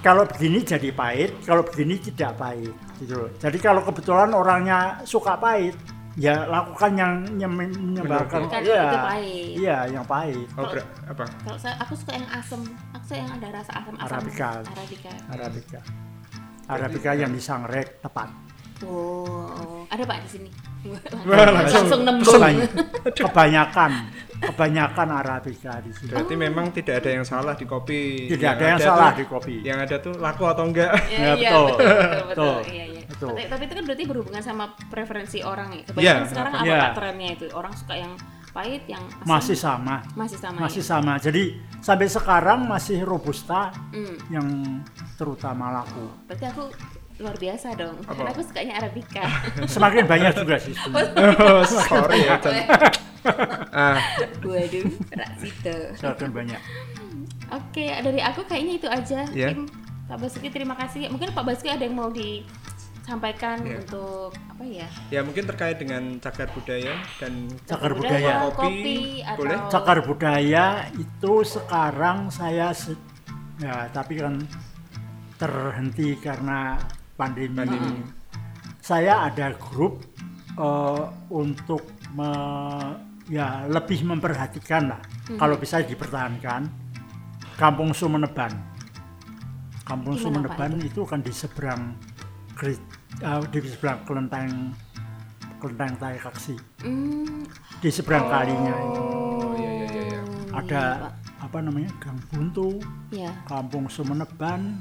S3: kalau begini jadi pahit kalau begini tidak pahit gitu loh jadi kalau kebetulan orangnya suka pahit ya lakukan yang yang menyebarkan
S1: Kan
S3: iya
S1: itu pahit.
S3: iya yang pahit
S2: Oh, apa?
S1: Kalau saya aku suka yang asam, aku suka yang ada rasa asam asam.
S3: Arabica.
S1: Arabica.
S3: Arabica Arabica yang disangret tepat
S1: Oh, ada pak di sini.
S2: Wah, langsung
S1: langsung nembung.
S3: Kebanyakan, kebanyakan Arabica di sini
S2: Berarti memang tidak ada yang salah di kopi.
S3: tidak ada yang salah di
S2: tuh-
S3: kopi
S2: Yang ada tuh laku atau enggak.
S1: Ya,
S3: Ya,
S1: iya,
S3: betul.
S1: betul, betul, betul,
S3: Betul.
S1: Iya, iya.
S3: Betul.
S1: Tapi, tapi itu kan berarti berhubungan sama preferensi orang ya. Kebanyakan
S2: Iya,
S1: sekarang
S3: apa- iya.
S1: pak trennya itu? Orang suka yang pahit, yang asam.
S3: masih sama
S1: masih sama.
S3: masih
S1: ya?
S3: sama jadi sampai sekarang masih robusta
S1: Hmm,
S3: yang terutama laku
S1: berarti aku luar biasa dong.
S2: Apa?
S1: Karena aku sukanya Arabica.
S3: semakin banyak juga sih
S2: oh, sorry ya. Ah,
S1: Waduh,
S3: semakin banyak
S1: Oke, dari aku kayaknya itu aja.
S2: Iya.
S1: Mungkin Pak Basuki terima kasih. Mungkin Pak Basuki ada yang mau disampaikan
S2: Iya.
S1: untuk apa ya?
S2: ya mungkin terkait dengan cagar budaya dan
S3: Cagar budaya.
S1: kopi,
S2: Kopi,
S1: atau
S2: boleh?
S3: cakar budaya itu sekarang saya se- ya tapi kan terhenti karena pandemi,
S2: Pandemi.
S3: saya ada grup eh, untuk me- ya lebih memperhatikan lah. Kalau bisa dipertahankan. Kampung Sumeneban. Kampung
S1: Gimana,
S3: Sumeneban
S1: Pak,
S3: itu kan di seberang eh, di seberang kelenteng kelenteng Tai Kaksi
S1: Hmm,
S3: di seberang kalinya. Itu
S2: Oh, iya, iya, iya, iya.
S3: ada
S1: iya, Pak.
S3: apa namanya? Gang Buntu,
S1: Iya,
S3: Kampung Sumeneban,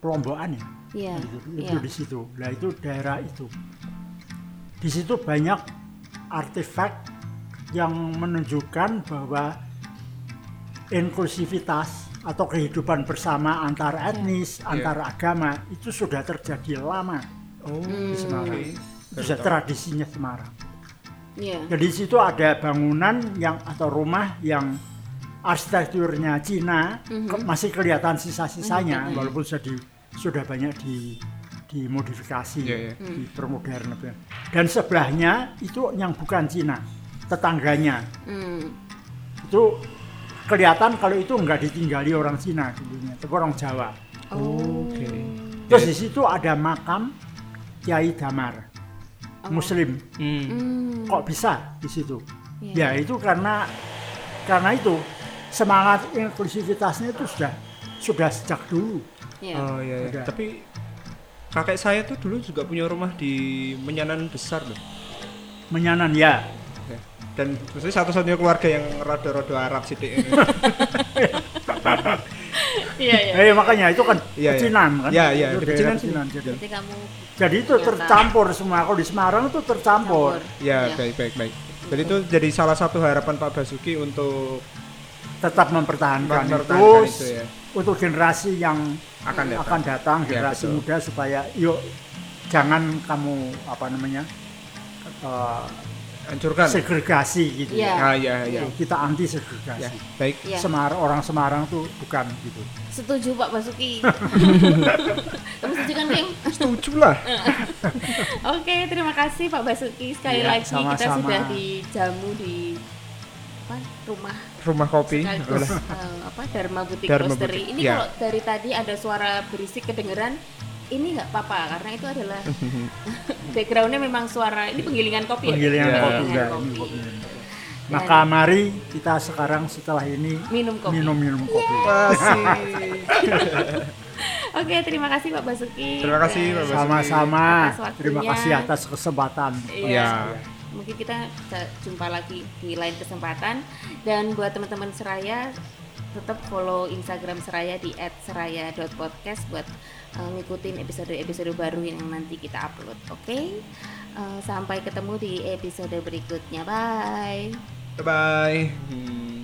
S3: Pelombokan ya,
S1: iya,
S3: itu,
S1: iya.
S3: itu di situ. Nah itu daerah itu. Di situ banyak artefak yang menunjukkan bahwa inklusivitas atau kehidupan bersama antar etnis,
S2: Iya.
S3: antar agama itu sudah terjadi lama
S2: oh,
S3: di Semarang.
S2: Baru
S3: sudah tradisinya Semarang.
S1: Iya.
S3: Jadi di situ ada bangunan yang atau rumah yang arsitekturnya Cina ke- masih kelihatan sisa-sisanya walaupun sudah di, sudah banyak di dimodifikasi,
S2: Iya, iya.
S3: dipermodern. Dan sebelahnya itu yang bukan Cina, tetangganya
S1: Hmm.
S3: itu kelihatan kalau itu nggak ditinggali orang Cina dulunya, tapi orang Jawa.
S2: Oke.
S3: Terus di situ ada makam Kiai Damar, Muslim.
S2: Hmm.
S1: Hmm.
S3: Kok bisa di situ?
S1: Iya.
S3: Ya itu karena karena itu semangat inklusivitasnya itu sudah sudah sejak dulu.
S1: Ya.
S2: Oh iya, iya. Tapi kakek saya tuh dulu juga punya rumah di Menyanan besar loh.
S3: Menyanan ya.
S2: Ya. Dan maksudnya satu-satunya keluarga yang rada-rada Arab sih
S1: Iya, iya.
S3: Eh makanya itu kan
S2: Iya, iya.
S3: pecinan kan.
S2: Iya, iya, pecinan
S3: pecinan. Jadi,
S1: Jadi kamu
S3: jadi itu
S1: Ternyata.
S3: tercampur semua. Kalau di Semarang itu tercampur.
S1: campur.
S2: ya, baik baik baik. Jadi itu jadi salah satu harapan Pak Basuki untuk
S3: Tetap mempertahankan,
S2: mempertahankan
S3: itu,
S2: itu ya.
S3: Untuk generasi yang
S2: Akan datang.
S3: akan datang
S2: Ya,
S3: generasi
S2: betul.
S3: muda supaya yuk jangan kamu apa namanya eh,
S2: Hancurkan.
S3: segregasi gitu
S1: Iya.
S2: Ah iya iya.
S3: kita anti segregasi
S2: Ya, baik.
S1: Iya.
S3: Semarang orang Semarang tuh bukan gitu
S1: Setuju Pak Basuki. Kamu setuju kan Kim?
S2: Setuju lah.
S1: Oke, terima kasih Pak Basuki sekali
S3: Iya,
S1: lagi kita
S3: sama-sama.
S1: sudah dijamu di apa rumah
S2: Rumah kopi.
S1: sekaligus eh, apa Dharma Butik
S2: Dharma
S1: Roastery.
S2: Butik,
S1: Ini
S2: ya.
S1: kalau dari tadi ada suara berisik kedengeran, ini nggak apa-apa karena itu adalah backgroundnya memang suara ini penggilingan kopi
S3: penggilingan
S1: ya.
S3: Kopi
S1: Penggilingan
S3: ya,
S1: kopi.
S3: ini kopi. maka mari kita sekarang setelah ini
S1: Minum kopi.
S3: minum minum kopi.
S1: Oke, terima kasih Pak Basuki.
S2: Terima kasih, Pak Basuki.
S3: sama-sama terima kasih atas kesempatan
S1: Iya.
S2: Iya.
S1: Mungkin kita jumpa lagi di lain kesempatan dan buat teman-teman Seraya tetap follow Instagram Seraya di @seraya.podcast buat uh, ngikutin episode-episode baru yang nanti kita upload. Oke. Uh, sampai ketemu di episode berikutnya. Bye.
S2: Bye bye.